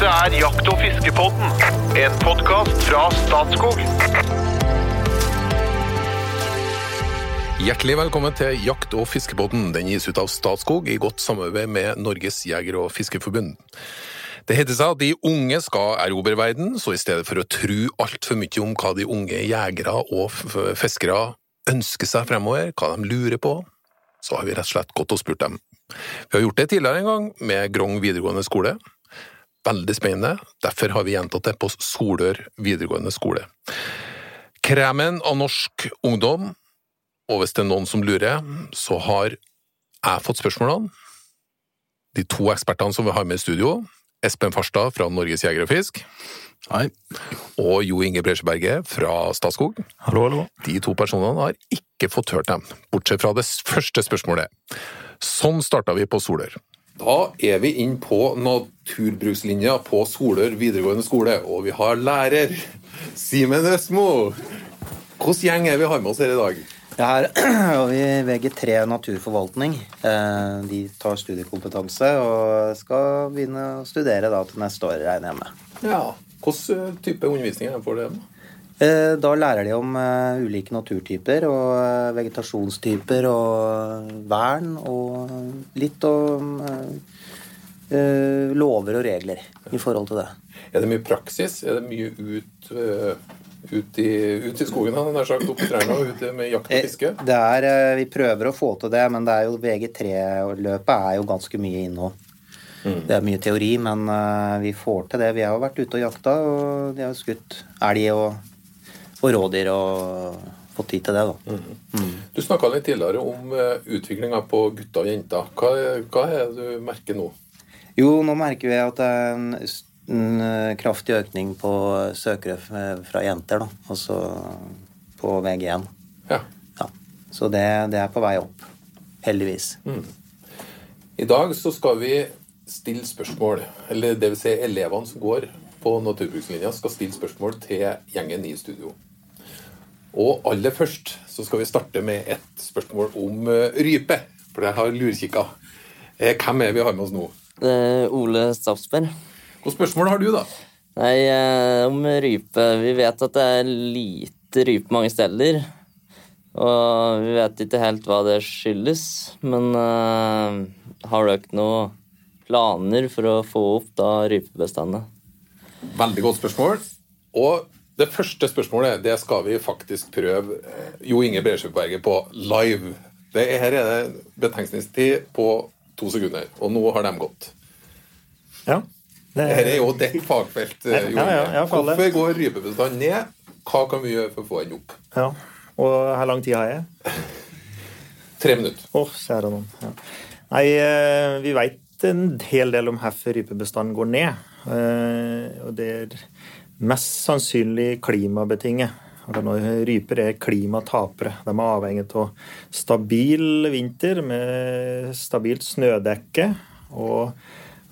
Dette er Jakt- og fiskepodden, en podkast fra Statskog. Hjertelig velkommen til Jakt- og fiskepodden. Den gis ut av Statskog i godt samarbeid med Norges jeger- og fiskeforbund. Det heter seg at de unge skal erobre verden, så i stedet for å tro altfor mye om hva de unge jegere og fiskere ønsker seg fremover, hva de lurer på, så har vi rett og slett gått og spurt dem. Vi har gjort det tidligere en gang med Grong videregående skole. Veldig spennende, derfor har vi gjentatt det på Solør videregående skole. Kremen av norsk ungdom og hvis det er noen som lurer, så har jeg fått spørsmålene. De to ekspertene som vi har med i studio, Espen Farstad fra Norges Jeger og Fisk, Hei. og Jo Inge Bresjeberget fra Statskog. Hallo, hallo. De to personene har ikke fått hørt dem, bortsett fra det første spørsmålet. Sånn starta vi på Solør. Da er vi inn på naturbrukslinja på Solør videregående skole, og vi har lærer Simen Østmo. Hvilken gjeng er vi har med oss her i dag? Ja, her har vi VG3 naturforvaltning. Eh, De tar studiekompetanse og skal begynne å studere da til neste år, regner jeg med. Ja. Hvilken type undervisning er det for dem? Eh, Da lærer de om eh, ulike naturtyper og eh, vegetasjonstyper og vern og litt om lover og regler i forhold til det. Er det mye praksis? Er det mye ut, ut, i, ut i skogen, han har sagt, opp i trærne og ute med jakt og fiske? Det er, vi prøver å få til det, men det er jo VG3-løpet er jo ganske mye innhold. Det er mye teori, men vi får til det. Vi har jo vært ute og jakta, og de har skutt elg og, og rådyr og fått tid til det, da. Du snakka litt tidligere om utviklinga på gutter og jenter. Hva, hva er det du merker nå? Jo, nå merker vi at det er en, en eh, kraftig økning på søkere fra jenter, da. Altså på VG1. Ja. Ja. Så det, det er på vei opp. Heldigvis. I dag så skal vi stille spørsmål, eller det vil si elevene som går på naturbrukslinja, skal stille spørsmål til gjengen i studio. Og aller først så skal vi starte med et spørsmål om eh, rype, for jeg har lurkikka. Eh, Hvem er vi har med oss nå? Det er Ole Staffsberg. Hvilke spørsmål har du, da? Nei, eh, om rype Vi vet at det er lite rype mange steder. Og vi vet ikke helt hva det skyldes. Men uh, har dere noen planer for å få opp da rypebestandene? Veldig godt spørsmål. Og det første spørsmålet det skal vi faktisk prøve eh, Jo Inge Bresjøberget på live. Det er, her er det betenkningstid på to sekunder, og nå har de gått. Ja. Det Dette er jo ditt fagfelt. eh, Jo Ja, ja, Inge. ja, alle. Hvorfor går rypebestanden ned? Hva kan vi gjøre for å få den opp? ja. Og hvor lang tid har jeg? Tre minutter. Å, kjære noen. Ja. Nei, eh, vi veit en hel del om hvorfor rypebestanden går ned. Og det er mest sannsynlig klimabetinget. Altså ryper er klimatapere. De er avhengig av stabil vinter med stabilt snødekke. og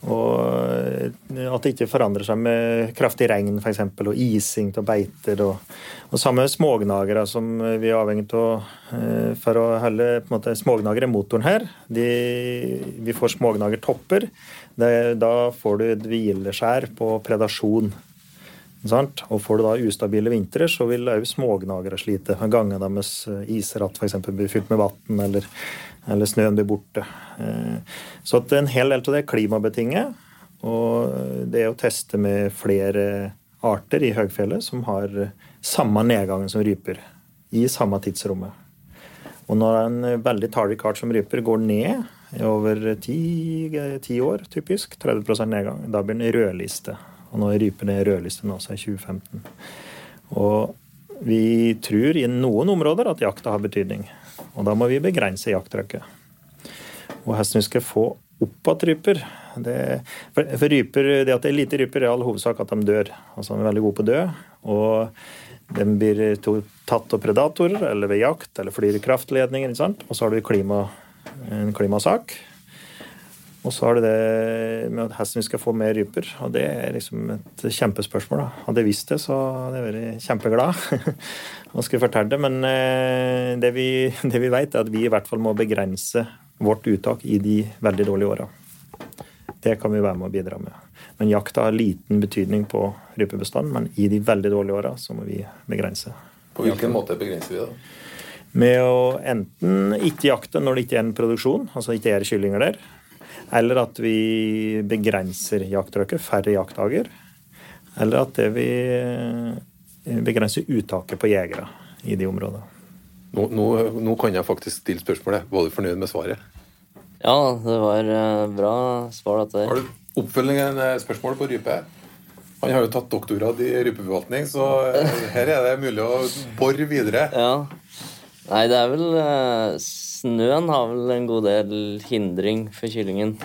og at det ikke forandrer seg med kraftig regn for eksempel, og ising av beiter. Og, og samme smågnagere, som vi er avhengig av eh, for å holde på en måte, Smågnagere er motoren her. De, vi får smågnagertopper. Da får du et hvileskjær på predasjon. Sant? Og får du da ustabile vintre, så vil òg smågnagere slite. Gangene deres isratt f.eks. blir fylt med vann, eller, eller snøen blir borte. Eh, Så at en hel del av det er klimabetinget. Og det er å teste med flere arter i høgfjellet som har samme nedgangen som ryper, i samme tidsrommet. Og når en veldig tallrik art som ryper går ned over ti år, typisk, 30% nedgang, da blir den rødliste. Og nå er rypene i rødliste nå, også i 2015. Og vi tror i noen områder at jakta har betydning. Og da må vi begrense jakttrykket. Og hvordan vi skal få opp igjen ryper det, for, for ryper, det at det er lite ryper, er i all hovedsak at de dør. Altså De er veldig gode på å dø. Og de blir tatt av predatorer eller ved jakt eller flyr i kraftledninger. Og så har du klima, en klimasak. Og så har det det med at hvordan vi skal få mer ryper. Og det er liksom et kjempespørsmål. da. Hadde jeg visst det, så hadde jeg vært kjempeglad og skulle fortelle det. Men eh, det vi, det vi vet, er at vi i hvert fall må begrense vårt uttak i de veldig dårlige åra. Det kan vi være med å bidra med. Men jakta har liten betydning på rypebestanden, men i de veldig dårlige åra så må vi begrense. På hvilken måte begrenser vi det? Med å enten ikke jakte når det ikke er en produksjon, altså ikke er kyllinger der, eller at vi begrenser jakttrykket, færre jaktdager, eller at det vi eh, begrenser uttaket på jegere i de områdene. Nå, nå, nå kan jeg faktisk stille spørsmålet. Var du fornøyd med svaret? Ja, det var eh, bra svar, dette Har du oppfølgende spørsmål på rype? Han har jo tatt doktorgrad i rypeforvaltning, så eh, her er det mulig å bore videre. Ja. Nei, det er vel eh, Snøen har vel en god del hindring for kyllingen.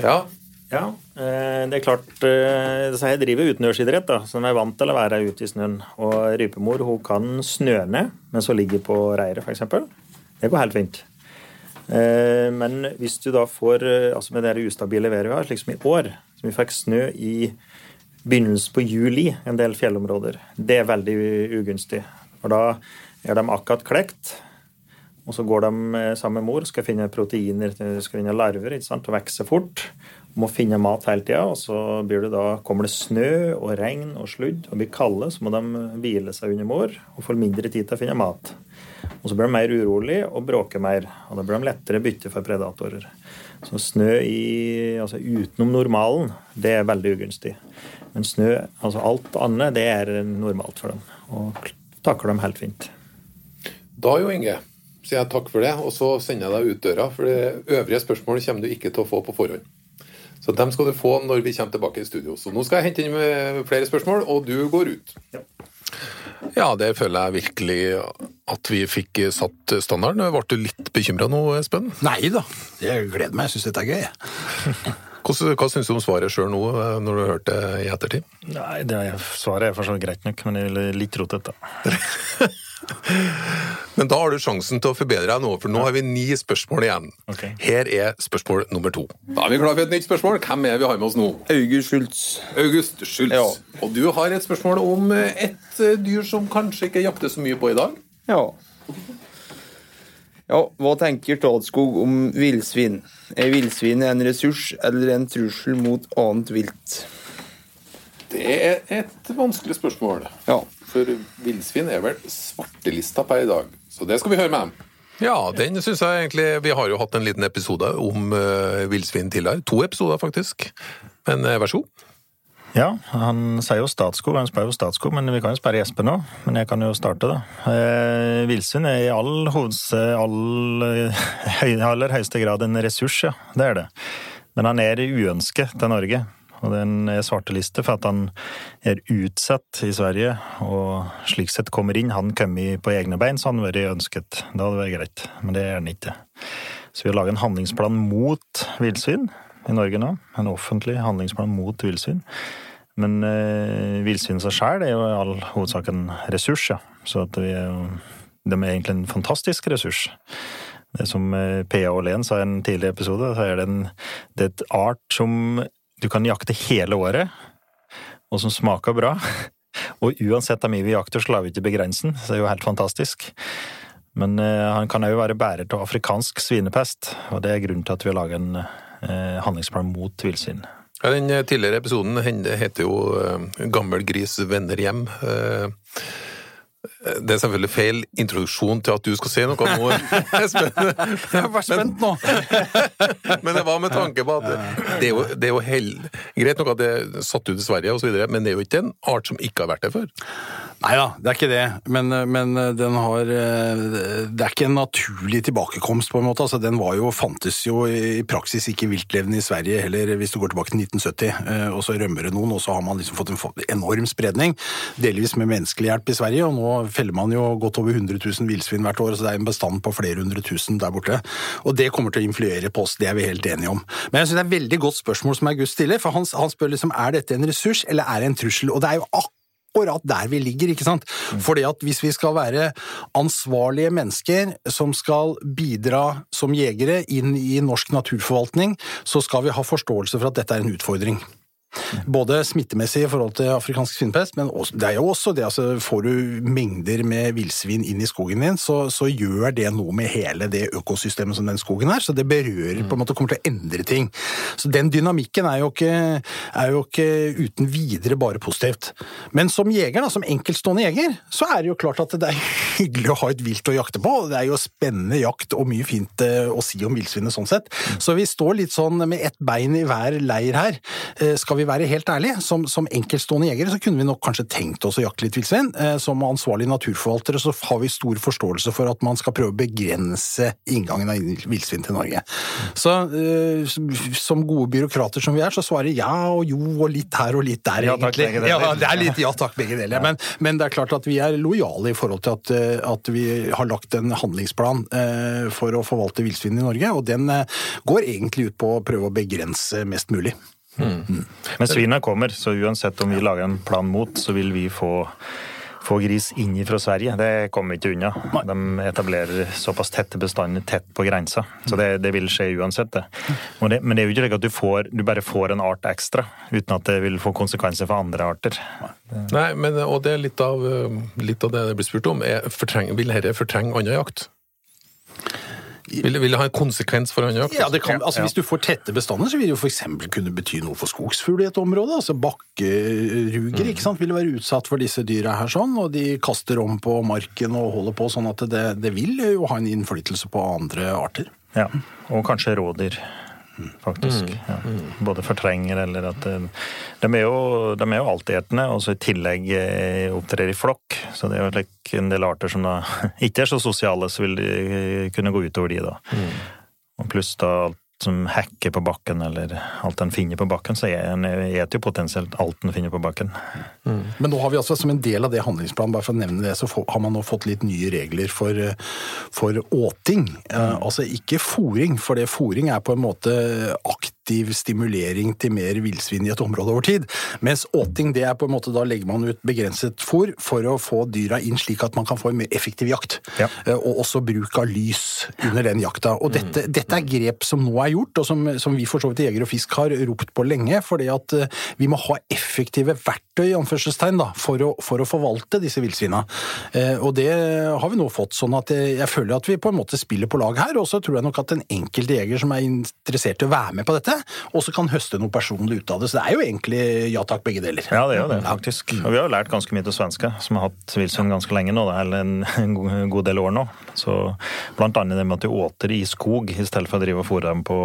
Ja, Ja, eh, det er klart så Jeg driver utendørsidrett, da, så de er vant til å være ute i snøen. Og rypemor hun kan snø ned mens hun ligger på reiret, f.eks. Det går helt fint. Eh, Men hvis du da får eh, altså Med det ustabile været vi har, slik som i år, som vi fikk snø i begynnelsen på juli en del fjellområder, det er veldig ugunstig. For da er de akkurat klekt, og så går de eh, sammen med mor skal finne proteiner, skal finne larver ikke sant, og vokser fort. Må finne mat hele tida, og så det da, kommer det snø og regn og sludd og blir kalde, så må de hvile seg under mor og får mindre tid til å finne mat. Og så blir de mer urolig og bråker mer, og da blir de lettere bytte for predatorer. Så snø i, altså utenom normalen, det er veldig ugunstig. Men snø, altså alt annet, det er normalt for dem, og takler dem helt fint. Da jo, Inge, sier jeg takk for det, og så sender jeg deg ut døra. For det øvrige spørsmål kommer du ikke til å få på forhånd. Så dem skal du få når vi kommer tilbake i studio. Så nå skal jeg hente inn med flere spørsmål, og du går ut. Ja. Ja, det føler jeg virkelig at vi fikk satt standarden. Ble du litt bekymra nå, Espen? Nei da, jeg gleder meg. Jeg syns dette er gøy. jeg. Hva syns du om svaret sjøl nå, eh, når du har hørt det i ettertid? Nei, det er, Svaret er for så vidt greit nok, men det er litt rotete. Men da har du sjansen til å forbedre deg nå, for nå har vi ni spørsmål igjen. Okay. Her er spørsmål nummer to. Da er vi klar for et nytt spørsmål. Hvem er vi har med oss nå? August Schultz. August Schultz. Ja. Og du har et spørsmål om et eh, dyr som kanskje ikke jakter så mye på i dag. Ja. Ja, hva tenker Statskog om villsvin? Er villsvin en ressurs eller en trussel mot annet vilt? Det er et vanskelig spørsmål. Ja. For villsvin er vel svartelista per i dag. Så det skal vi høre med dem. Ja, den syns jeg egentlig Vi har jo hatt en liten episode om uh, villsvin tidligere. To episoder, faktisk. Men uh, vær så god. Ja, han sier jo Statskog, han spør jo Statskog, men vi kan jo spørre Jesper nå. Men jeg kan jo starte, da. Eh, Villsvin er i all hoveds... All, høy, aller høyeste grad en ressurs, ja. Det er det. Men han er uønsket til Norge. Og den er svarteliste for at han er utsatt i Sverige, og slik sett kommer inn. Han kommer på egne bein, så han hadde vært ønsket. Det hadde vært greit, men det er han ikke. Så vi har laget en handlingsplan mot villsvin i Norge nå. En offentlig handlingsplan mot villsvin. Men eh, villsvin seg sjøl er jo i all hovedsak en ressurs, ja. Så at vi er jo, de er egentlig en fantastisk ressurs. Det som eh, P.A. Åhlén sa i en tidligere episode, så er det, en, det er et art som du kan jakte hele året, og som smaker bra. Og uansett hvor mye vi jakter, så lar vi ikke begrense den. Det er jo helt fantastisk. Men eh, han kan òg være bærer av afrikansk svinepest, og det er grunnen til at vi har laget en eh, handlingsplan mot villsvin. Ja, den eh, tidligere episoden heter jo eh, 'Gammel gris vender hjem'. Eh, Det er selvfølgelig feil introduksjon til at du skal si noe nå, Espen. Jeg er spent nå. Men det var med tanke på at det er jo, det er jo hell... Greit nok at det er satt ut i Sverige og så videre, men det er jo ikke en art som ikke har vært der før. Nei da, det er ikke det. Men, men den har eh, Det er ikke en naturlig tilbakekomst, på en måte. Altså, den var jo, fantes jo i praksis ikke viltlevende i Sverige heller, hvis du går tilbake til 1970. eh, Og så rømmer det noen, og så har man liksom fått en enorm spredning. Delvis med menneskelig hjelp i Sverige, og nå feller man jo godt over 100 000 villsvin hvert år, så det er en bestand på flere hundre tusen der borte. Og det kommer til å influere på oss, det er vi helt enige om. Men jeg synes det er et veldig godt spørsmål som August stiller, for han, han spør liksom er dette en ressurs eller er det en trussel? Og det er jo akkurat akkurat der vi ligger, ikke sant? Fordi at hvis vi skal være ansvarlige mennesker som skal bidra som jegere inn i norsk naturforvaltning, så skal vi ha forståelse for at dette er en utfordring. Både smittemessig i forhold til afrikansk svinepest, men også, det er jo også det altså får du mengder med villsvin inn i skogen din, så, så, gjør det noe med hele det økosystemet som den skogen er. Så det berører på en måte kommer til å endre ting. Så den dynamikken er jo ikke, er jo ikke uten videre bare positivt. Men som jeger, da, som enkeltstående jeger, så er det jo klart at det er hyggelig å ha et vilt å jakte på. Det er jo spennende jakt og mye fint eh, å si om villsvinet sånn sett. Så vi står litt sånn med ett bein i hver leir her. Eh, skal vi være helt ærlige, som, som enkeltstående jegere så kunne vi nok kanskje tenkt oss å jakte litt villsvin. Eh, som ansvarlige naturforvaltere så har vi stor forståelse for at man skal prøve å begrense inngangen av villsvin til Norge. Så som gode byråkrater som vi er, så svarer ja og jo og litt her og litt der, ja, takk, egentlig. Ja, det er litt ja takk, begge deler. Men, men, det er klart at vi er lojale i forhold til at, at vi har lagt en handlingsplan eh, for å forvalte villsvin i Norge, og den eh, går egentlig ut på å prøve å begrense mest mulig. Mm. Men svina kommer, så uansett om vi lager en plan mot, så vil vi få få gris inn fra Sverige. Det kommer vi ikke unna. De etablerer såpass tette bestander tett på grensa. Så det, det vil skje uansett, det. det. Men det er jo ikke slik at du, får, du, bare får en art ekstra, uten at det vil få konsekvenser for andre arter. Nei, men, og det er litt av, litt av det det blir spurt om. Er, fortreng, vil dette fortrenge annen jakt? Vil, vil, det ha en konsekvens for annen jakt? Ja, det kan, altså, Hvis du får tette bestander, så vil det jo f.eks. kunne bety noe for skogsfugl i et område. altså Bakkeruger mm. ikke sant, vil være utsatt for disse dyra her, sånn, og de kaster om på marken og holder på sånn at det, det vil jo ha en innflytelse på andre arter. Ja, og kanskje rådyr faktisk. Mm. Ja. Både fortrenger eller at De er jo, de er jo altetende, og så i tillegg eh, opptrer i flokk. Så det er jo en del arter som da ikke er så sosiale, så vil de kunne gå utover de, da. Mm. Og pluss da alt som hacker på bakken, eller alt den finner på bakken, så et jo potensielt alt den finner på bakken. Mm. Men nå har vi altså som en del av det handlingsplanen, bare for å nevne det, så har man nå fått litt nye regler for, for åting. Eh, mm. altså ikke fòring, for det fòring er på en måte aktiv aktiv stimulering til mer villsvin i et område over tid. Mens åting, det er på en måte da legger man ut begrenset fôr for å få dyra inn slik at man kan få en mer effektiv jakt. Ja. Eh, og også bruk av lys under den jakta. Og dette, mm. dette er grep som nå er gjort, og som, som vi for så vidt i Jeger og Fisk har ropt på lenge. fordi at eh, vi må ha effektive verktøy anførselstegn, da, for, å, for å forvalte disse villsvina. Eh, og det har vi nå fått. sånn at jeg føler at vi på en måte spiller på lag her. Og så tror jeg nok at den enkelte jeger som er interessert i å være med på dette, og så kan høste noe personlig ut av det. Så det er jo egentlig ja takk, begge deler. Ja, det er jo det, faktisk. Og vi har jo lært ganske mye til svenske, som har hatt Wilson ganske lenge nå, eller en god del år nå. Så blant annet det med at du åter i skog i stedet for å drive og fôre dem på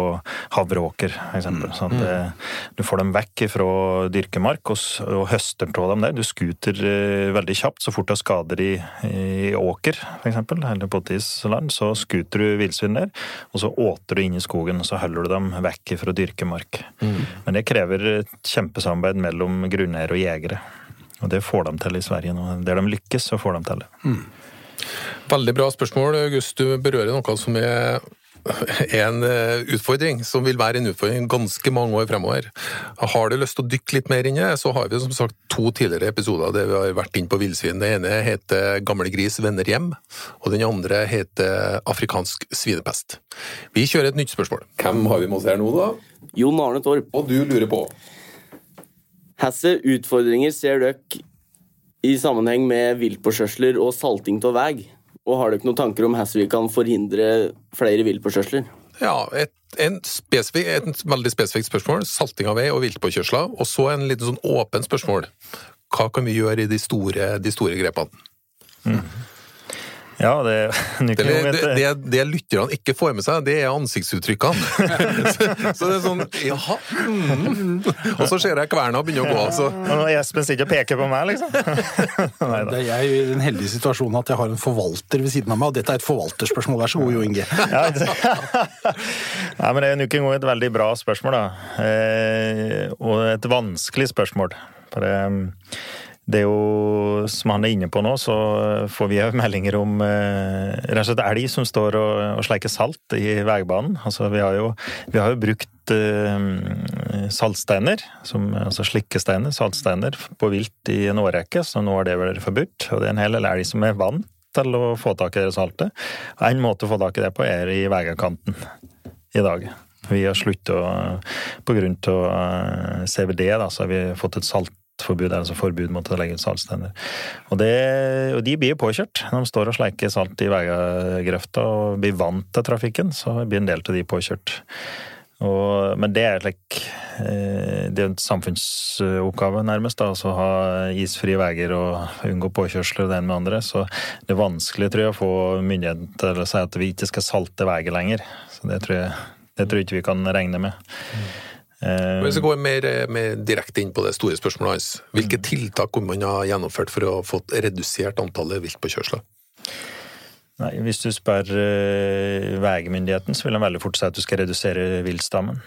havreåker, f.eks. Sånn at mm. du får dem vekk fra dyrkemark og, og høster av dem der. Du skuter uh, veldig kjapt så fort du har skader i, i åker, f.eks., eller potetisland, så skuter du villsvin der, og så åter du inn i skogen, og så holder du dem vekk fra dyrkemark. Mm. Men det krever et kjempesamarbeid mellom grunneiere og jegere. Og det får de til i Sverige nå. Der de lykkes, så får de til det. Mm. Veldig bra spørsmål, August. Du berører noe som er en eh, utfordring, som vil være en utfordring ganske mange år fremover. Har du lyst til å dykke litt mer inn i det, så har vi som sagt to tidligere episoder der vi har vært inn på villsvin. Den ene heter 'Gamle gris vender hjem', og den andre heter 'Afrikansk svinepest'. Vi kjører et nytt spørsmål. Hvem har vi med oss her nå, da? Jon Arne Torp. Og du lurer på? Hvilke utfordringer ser dere i sammenheng med viltpåkjørsler og salting av vei? Og har dere noen tanker om hvordan vi kan forhindre flere viltpåkjørsler? Ja, et, spesifik, et, veldig spesifikt spørsmål. Salting av vei og viltpåkjørsler. Og så en liten sånn åpen spørsmål. Hva kan vi gjøre i de store, de store grepene? Mm. Ja, det, det, det, det, det lytterne ikke får med seg, det er ansiktsuttrykkene. så, så, det er sånn Jaha. Mm. Og så ser jeg kverna begynne å gå. Så. Espen sitter og peker på meg, liksom. det er jeg i den heldige situasjonen at jeg har en forvalter ved siden av meg, og dette er et forvalterspørsmål. Vær så god, Jo Inge. ja, Nei, men det er nok en gang et veldig bra spørsmål, da. Eh, og et vanskelig spørsmål. For det det er jo, som han er inne på nå, så får vi jo meldinger om eh, rett og slett elg som står og, og sleiker salt i veibanen. Altså, vi har jo, vi har jo brukt eh, saltsteiner, som, altså slikkesteiner, saltsteiner, på vilt i en årrekke, så nå har det vært forbudt. Og det er en hel del elg som er vant til å få tak i det saltet. En måte å få tak i det på er i veikanten i dag. Vi har slutta på grunn av eh, CVD, da, så har vi fått et saltforbud, altså forbud mot å legge ut saltstenner. Og, det, og de blir jo påkjørt. De står og sleiker salt i veigrøfta og blir vant til trafikken, så blir en del av de påkjørt. Og, men det er slik eh, Det er en samfunnsoppgave, nærmest, da, å ha isfrie veier og unngå påkjørsler det ene med andre. Så det er vanskelig, tror jeg, å få myndigheten til å si at vi ikke skal salte veier lenger. Så det tror jeg, det tror jeg ikke vi kan regne med. Eh, Hvis vi går mer, mer direkte inn på det store spørsmålet hans, hvilke tiltak kunne man ha gjennomført for å få redusert antallet viltpåkjørsler? Nei, Hvis du spør uh, veimyndigheten, så vil han veldig fort si at du skal redusere viltstammen.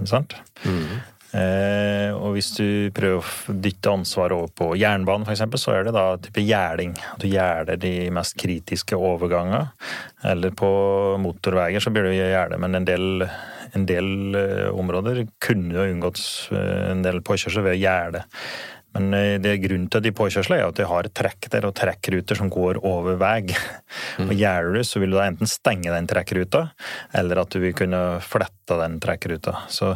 Ikke sant? Eh, og hvis du prøver å dytte ansvaret over på jernbanen, f.eks., så er det da type gjerding. At du gjerder de mest kritiske overgangene. Eller på motorveier så blir det gjerde, men en del, en del eh, områder kunne unngått eh, en del påkjørsler ved å. Men eh, det er grunnen til de påkjørslene er at de har trekk der og trekkruter som går over vei. Og Gjerder du, så vil du da enten stenge den trekkruta, eller at du vil kunne flette den trekkruta. Så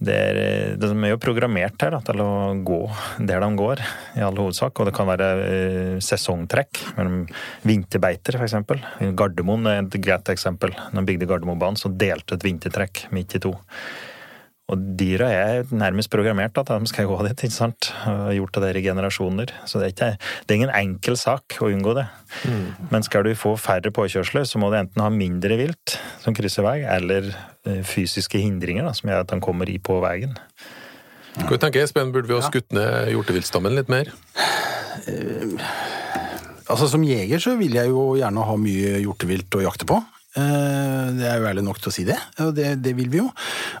det er, det er jo programmert her da, til å gå der de går, i all hovedsak. Og det kan være eh, sesongtrekk mellom vinterbeiter, f.eks. Gardermoen er et greit eksempel. Når de bygde Gardermobanen, så delte et vintertrekk midt i to. Og dyra er nærmest programmert at de skal gå dit, ikke sant. Og har gjort det i generasjoner. Så det er, ikke, det er ingen enkel sak å unngå det. Men skal du få færre påkjørsler, så må du enten ha mindre vilt som krysser vei, eller eh, fysiske hindringer da, som gjør at de kommer i på veien. Hva tenker Espen, burde vi ha skutt ned hjorteviltstammen litt mer? Altså Som jeger så vil jeg jo gjerne ha mye hjortevilt å jakte på. Eh, Det er jo ærlig nok til å si det, og det, det vil vi jo.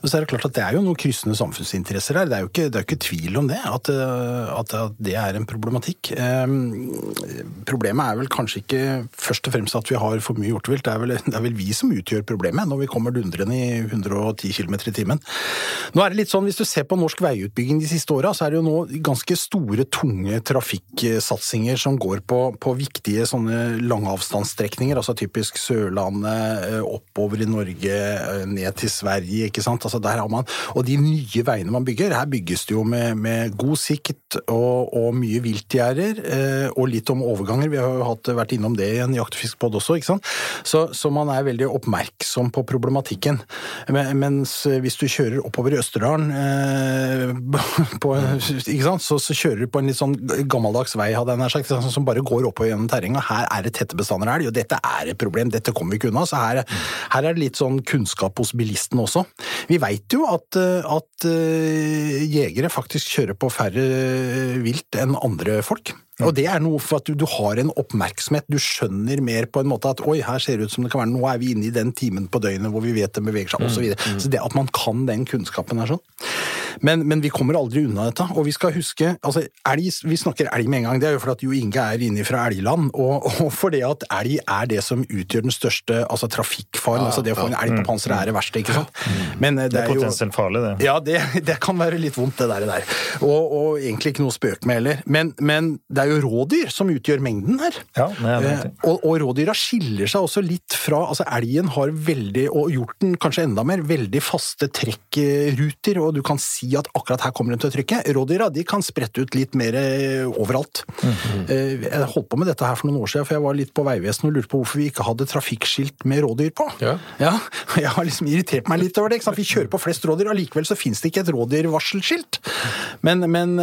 Og så er det klart at det er jo noen kryssende samfunnsinteresser her. Det er jo ikke, det er ikke tvil om det, eh, at, at det er en problematikk. Eh, Problemet er vel kanskje ikke først og fremst at vi har for mye hjortevilt, det er vel, det er vel vi som utgjør problemet når vi kommer dundrende i 110 km i timen. Nå er det litt sånn, Hvis du ser på norsk veiutbygging de siste åra, så er det jo nå ganske store, tunge trafikksatsinger som går på, på viktige sånne langavstandsstrekninger, altså typisk Sørlandet, oppover i Norge, eh, ned til Sverige, ikke sant. Altså der har man, Og de nye veiene man bygger, her bygges det jo med, med god sikt og, og mye viltgjerder, eh, og litt om overganger. Vi har jo hatt, vært innom det i en jakt- og fiskepod også, ikke sant. Så, så man er veldig oppmerksom på problematikken. Men, mens hvis du kjører oppover i Østerdalen, eh, på, ikke sant? Så, så kjører du på en litt sånn gammeldags vei, hadde jeg nær sagt, som bare går oppover gjennom terrenget. Her er det tette bestander av elg, og dette er et problem, dette kommer vi ikke unna. Så her, her er det litt sånn kunnskap hos bilisten også. Vi veit jo at, eh, at eh, jegere faktisk kjører på færre vilt enn andre folk. Og det er noe for at du, du har en oppmerksomhet, du skjønner mer på en måte at oi, her ser det ut som det kan være, nå er vi inne i den timen på døgnet hvor vi vet det beveger seg, osv. Så, videre. så det at man kan den kunnskapen er sånn. Men, men vi kommer aldri unna dette, og vi skal huske altså elg, Vi snakker elg med en gang, det er jo fordi at Jo Inge er inne fra elgland, og, og fordi at elg er det som utgjør den største altså trafikkfaren. altså Det å få en elg på panseret er det verste, ikke sant? Men eh, Det det er er potensielt farlig, det. ja, det, det kan være litt vondt, det der. der. Og, og egentlig ikke noe å spøke med heller. Men, men det er jo rådyr som utgjør mengden her. Ja, det er Eh, det. og, og rådyra skiller seg også litt fra altså Elgen har veldig, og hjorten kanskje enda mer, veldig faste trekkruter, og du kan si at akkurat her kommer den til å trykke. Rådyra de kan sprette ut litt mer eh, overalt. Mhm. Eh, Jeg holdt på med dette her for noen år siden, for jeg var litt på Vegvesenet og lurte på hvorfor vi ikke hadde trafikkskilt med rådyr på. Ja. Ja, jeg har liksom irritert meg litt over det. Ikke sant? Vi kjører på flest rådyr, allikevel så finnes det ikke et rådyrvarselskilt. Men, men,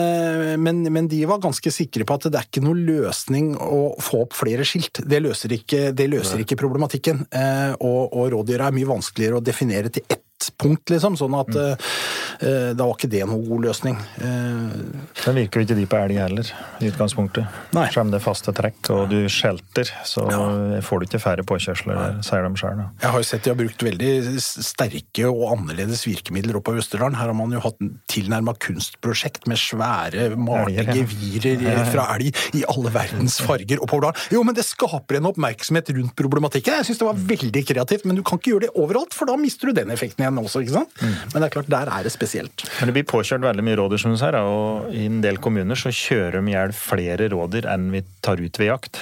men, men de var ganske sikre på at det er ikke noe løsning å få opp flere skilt. Det løser ikke, det løser ikke problematikken. Eh, Og, og rådyra er mye vanskeligere å definere til ett punkt, liksom. Sånn at mm. eh, da var ikke det noen god løsning. Eh, Den virker jo ikke de på elg heller, i utgangspunktet. Nei. Selv om det er faste trekk og du skjelter, så får du ikke færre påkjørsler, der, sier de sjøl. Jeg har jo sett de har brukt veldig sterke og annerledes virkemidler oppe i Østerdalen. Her har man jo hatt tilnærma kunstprosjekt med svære, malte Elger, ja. fra elg i alle verdens farger oppover dalen. Jo, men det skaper en oppmerksomhet rundt problematikken. Jeg syns det var veldig kreativt, men du kan ikke gjøre det overalt, for da mister du den effekten igjen også, ikke sant? Men det er klart, der er det spesielt. Men det blir påkjørt veldig mye rådyr, som du sier, og i en del kommuner så kjører de i hjel flere rådyr enn vi tar ut ved jakt.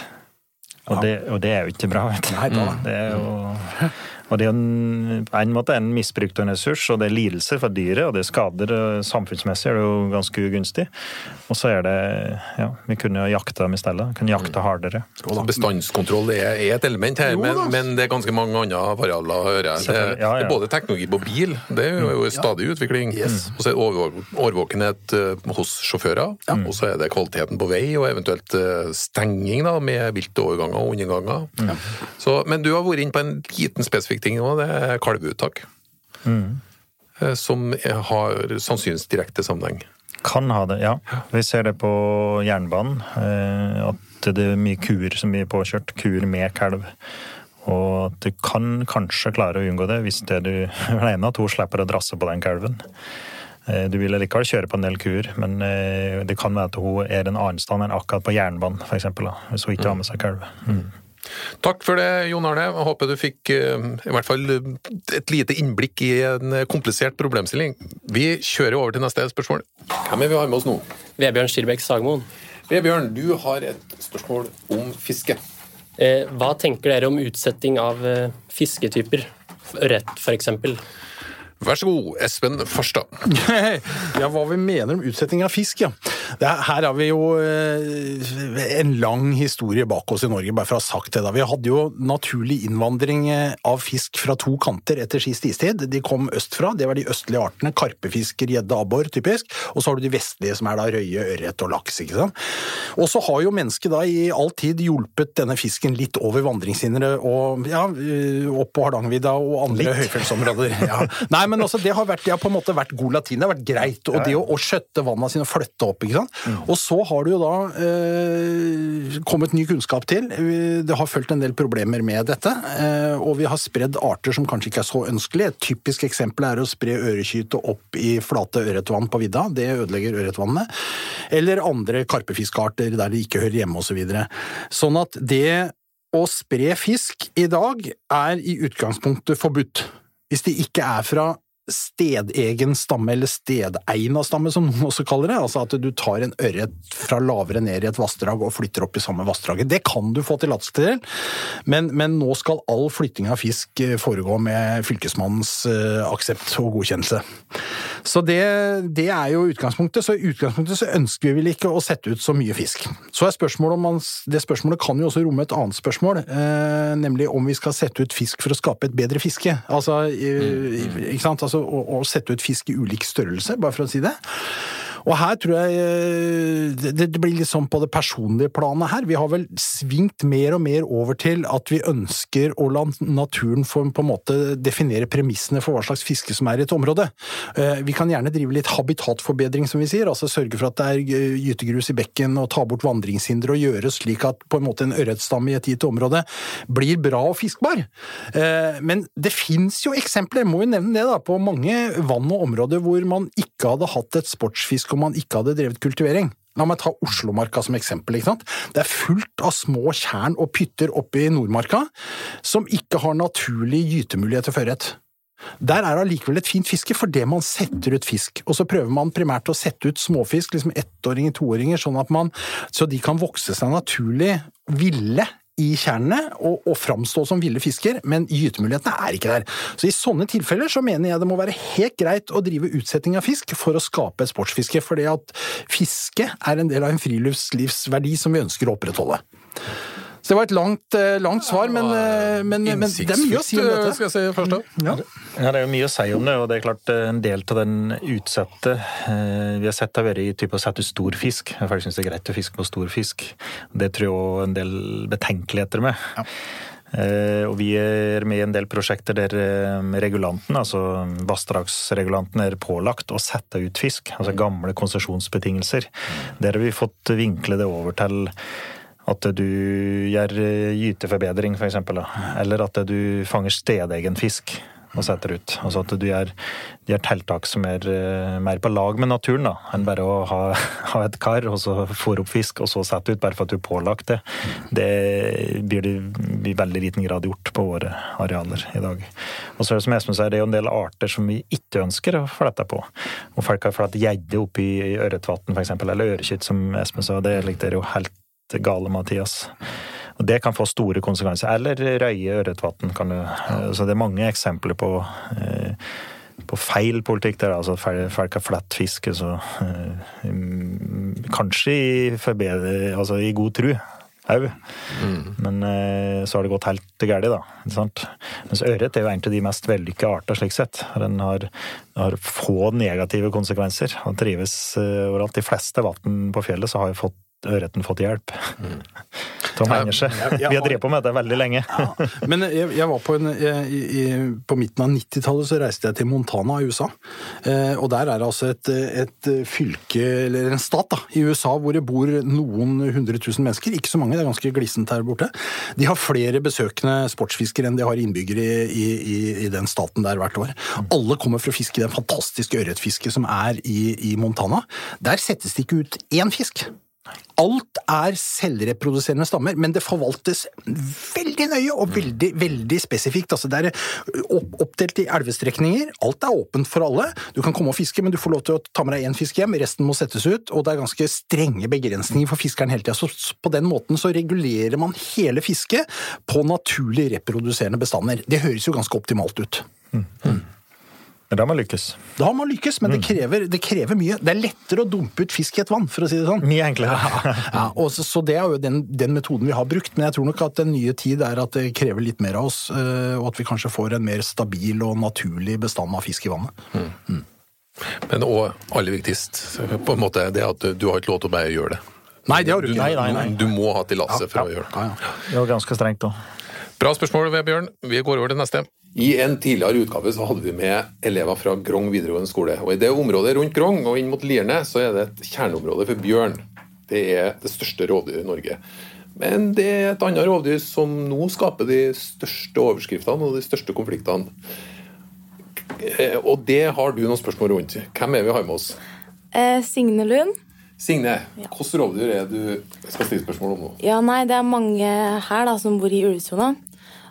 Og, det, og det er jo ikke bra, vet du. Nei, da. Det er jo Og det er en, på en måte en misbrukt en ressurs, og det er lidelser for dyret, og det er skader. Samfunnsmessig er det jo ganske ugunstig. Og så er det Ja, vi kunne jo jakta dem i stedet. Kunne jakta hardere. Så bestandskontroll er, er et element her, Jo men, men det er ganske mange andre variabler. hører jeg. Det, ja, ja. det er både teknologi på bil, det er jo stadig utvikling. Og så er årvåkenhet eh, hos sjåfører. Og så er det kvaliteten på vei, og eventuelt eh, stenging da, med vilte overganger og underganger. Så, men du har vært inne på en liten spesifikk ting nå, det er kalveuttak. Mm. Som er- har sannsynligvis direkte sammenheng. Kan ha det, ja. Vi ser det på jernbanen. eh, At det er mye kuer som blir påkjørt. Kuer med kalv. Og at du kan kanskje klare å unngå det hvis det du den ene av to slipper å drasse på den kalven. Eh, Du vil likevel kjøre på en del kuer, men eh, det kan være at hun er en annen stand enn akkurat på jernbanen, f.eks. Hvis hun ikke har med seg kalv. Mm. Takk for det, Jon Arne. Jeg håper du fikk eh, i hvert fall eh, et lite innblikk i en eh, komplisert problemstilling. Vi kjører over til neste spørsmål. Hvem er vi har med oss nå? Vebjørn Skirbekk Sagmoen. Vebjørn, du har et spørsmål om fiske. Eh, hva tenker dere om utsetting av eh, fisketyper? Ørret, f.eks. Vær så god, Espen Farstad. Ja, hva vi mener om utsetting av fisk, ja. Det er, her har vi jo eh, en lang historie bak oss i Norge, bare for å ha sagt det. da. Vi hadde jo naturlig innvandring eh, av fisk fra to kanter etter sist istid. De kom østfra, det var de østlige artene. Karpefisker, gjedde, abbor, typisk. Og så har du de vestlige, som er da røye, ørret og laks. ikke sant? Og så har jo mennesket da i all tid hjulpet denne fisken litt over vandringshindre og ja, eh, opp på Hardangervidda og andre høyfjellsområder. Ja. Nei, men altså, det har, vært, det har på en måte vært god latin, det har vært greit. Og det å, å skjøtte vanna sine og flytte opp, ikke sant. Og så har det jo da eh, kommet ny kunnskap til. Det har fulgt en del problemer med dette, eh, og vi har spredd arter som kanskje ikke er så ønskelige. Et typisk eksempel er å spre ørekyte opp i flate ørretvann på vidda. Det ødelegger ørretvannene. Eller andre karpefiskarter der de ikke hører hjemme, osv. Så videre. sånn at det å spre fisk i dag er i utgangspunktet forbudt. Hvis de ikke er fra stedegen stamme, eller stedegna stamme, som noen også kaller det. Altså at du tar en ørret fra lavere ned i et vassdrag og flytter opp i samme vassdraget. Det kan du få tillatelse til, men, men nå skal all flytting av fisk eh, foregå med fylkesmannens eh, aksept og godkjennelse. Så det, det er jo utgangspunktet. Så i utgangspunktet så ønsker vi vel ikke å sette ut så mye fisk. Så er spørsmålet om man, Det spørsmålet kan jo også romme et annet spørsmål, eh, nemlig om vi skal sette ut fisk for å skape et bedre fiske. Altså, eh, ikke sant? Altså å, å sette ut fisk i ulik størrelse, bare for å si det. Og her tror jeg eh, det, blir litt sånn på det personlige planet her. Vi har vel svingt mer og mer over til at vi ønsker å la naturen få på en måte definere premissene for hva slags fiske som er i et område. Eh, Vi kan gjerne drive litt habitatforbedring, som vi sier, altså sørge for at det er eh, gytegrus i bekken og ta bort vandringshindre og gjøre slik at på en måte en ørretstamme i et gitt område blir bra og fiskbar. Men det fins jo eksempler, må jo nevne det, da, på mange vann og områder hvor man ikke hadde hatt et sportsfisk om man ikke hadde drevet kultivering. La meg ta Oslomarka som eksempel. ikke sant? Det er fullt av små tjern og pytter oppe i Nordmarka som ikke har naturlig gytemuligheter for ørret. Der er det allikevel et fint fiske fordi man setter ut fisk. Og så prøver man primært å sette ut småfisk, liksom ettåringer, toåringer, sånn at man, så de kan vokse seg naturlig ville i tjernene og, og framstå som ville fisker, men gytemulighetene er ikke der. Så i sånne tilfeller så mener jeg det må være helt greit å drive utsetting av fisk for å skape sportsfiske, fordi at fiske er en del av en friluftslivsverdi som vi ønsker å opprettholde. Så det var et langt, eh, langt svar, men, eh, men, men det er mye å si om dette. skal jeg si først. da. Ja. Ja, Det er jo mye å si om det, og det er klart eh, en del av den utsette eh, vi har sett har vært i type å sette ut stor fisk. Jeg faktisk syns det er greit å fiske på stor fisk. Det tror jeg også en del betenkeligheter med. Eh, og vi er med i en del prosjekter der regulanten, altså vassdragsregulanten, er pålagt å sette ut fisk. Altså gamle konsesjonsbetingelser. Der har vi fått vinkle det over til at du gjør eh, gyteforbedring, f.eks. Eller at du fanger stedegen fisk og setter ut. Altså at du gjør, tiltak som er eh, mer på lag med naturen, da, enn bare å ha, ha et kar og så fôre opp fisk og så sette ut, bare for at du er pålagt det. Det blir det i veldig liten grad gjort på våre arealer i dag. Og så er det som Espen sier, det er jo en del arter som vi ikke ønsker å flette på. Og folk har flatt gjedde oppi Ørretvatn f.eks., eller ørekytt som Espen sa. Det er jo helt gale, Mathias. Og det kan få store konsekvenser. Eller røye Ørretvatn. Så det er mange eksempler på eh, på feil politikk der, altså folk har flett fiske, så eh, mm, Kanskje i, forbedre, altså i god tru Mm. Men eh, så har det gått helt galt, da. Ikke sant? Mens ørret er jo en av de mest vellykka arter, slik sett. Den har, har få negative konsekvenser. Den trives overalt. De fleste vann på fjellet så har jo fått ørreten fått hjelp. Mm. Tom. Jeg- jeg Vi har drevet på med dette veldig lenge. Men jeg, jeg var på, en, jeg, i, på midten av 90-tallet så reiste jeg til Montana i USA. Eh, og der er det altså et, et fylke, eller en stat da, i USA hvor det bor noen hundre tusen mennesker. Ikke så mange, det er ganske glissent her borte. De har flere besøkende sportsfiskere enn de har innbyggere i, i, i den staten der hvert år. Alle kommer for å fiske den fantastiske ørretfisket som er i, i Montana. Der settes det ikke ut én fisk. Alt er selvreproduserende stammer, men det forvaltes veldig nøye og veldig, veldig spesifikt. Altså det er oppdelt i elvestrekninger. Alt er åpent for alle. Du kan komme og fiske, men du får lov til å ta med deg én fisk hjem. Resten må settes ut, og det er ganske strenge begrensninger for fiskeren hele tida. Så på den måten så regulerer man hele fisket på naturlig reproduserende bestander. Det høres jo ganske optimalt ut. Men da må man lykkes. Da har man lykkes, men det krever, det krever mye. Det er lettere å dumpe ut fisk i et vann, for å si det sånn. Mye enklere. Ja, og så, så det er jo den, den metoden vi har brukt, men jeg tror nok at den nye tid er at det krever litt mer av oss, øh, og at vi kanskje får en mer stabil og naturlig bestand av fisk i vannet. Men òg aller viktigst, på en måte, det at du har ikke lov til å bare gjøre det. Nei, det har du ikke. Nei, nei, nei. du må ha tillatelse for å gjøre det. Ja, ja. Det var ganske strengt òg. Bra spørsmål, Vebjørn. Vi går over til neste. I en tidligere utgave så hadde vi med elever fra Grong videregående skole. og I det området rundt Grong og inn mot Lierne så er det et kjerneområde for bjørn. Det er det største rovdyret i Norge. Men det er et annet rovdyr som nå skaper de største overskriftene og de største konfliktene. Eh, Og det har du noen spørsmål rundt. Hvem er vi har med oss? Eh, Signe Lund. Signe, hvilket rovdyr er det du skal stille spørsmål om nå? Ja, nei, det er mange her da, som bor i ulvesona.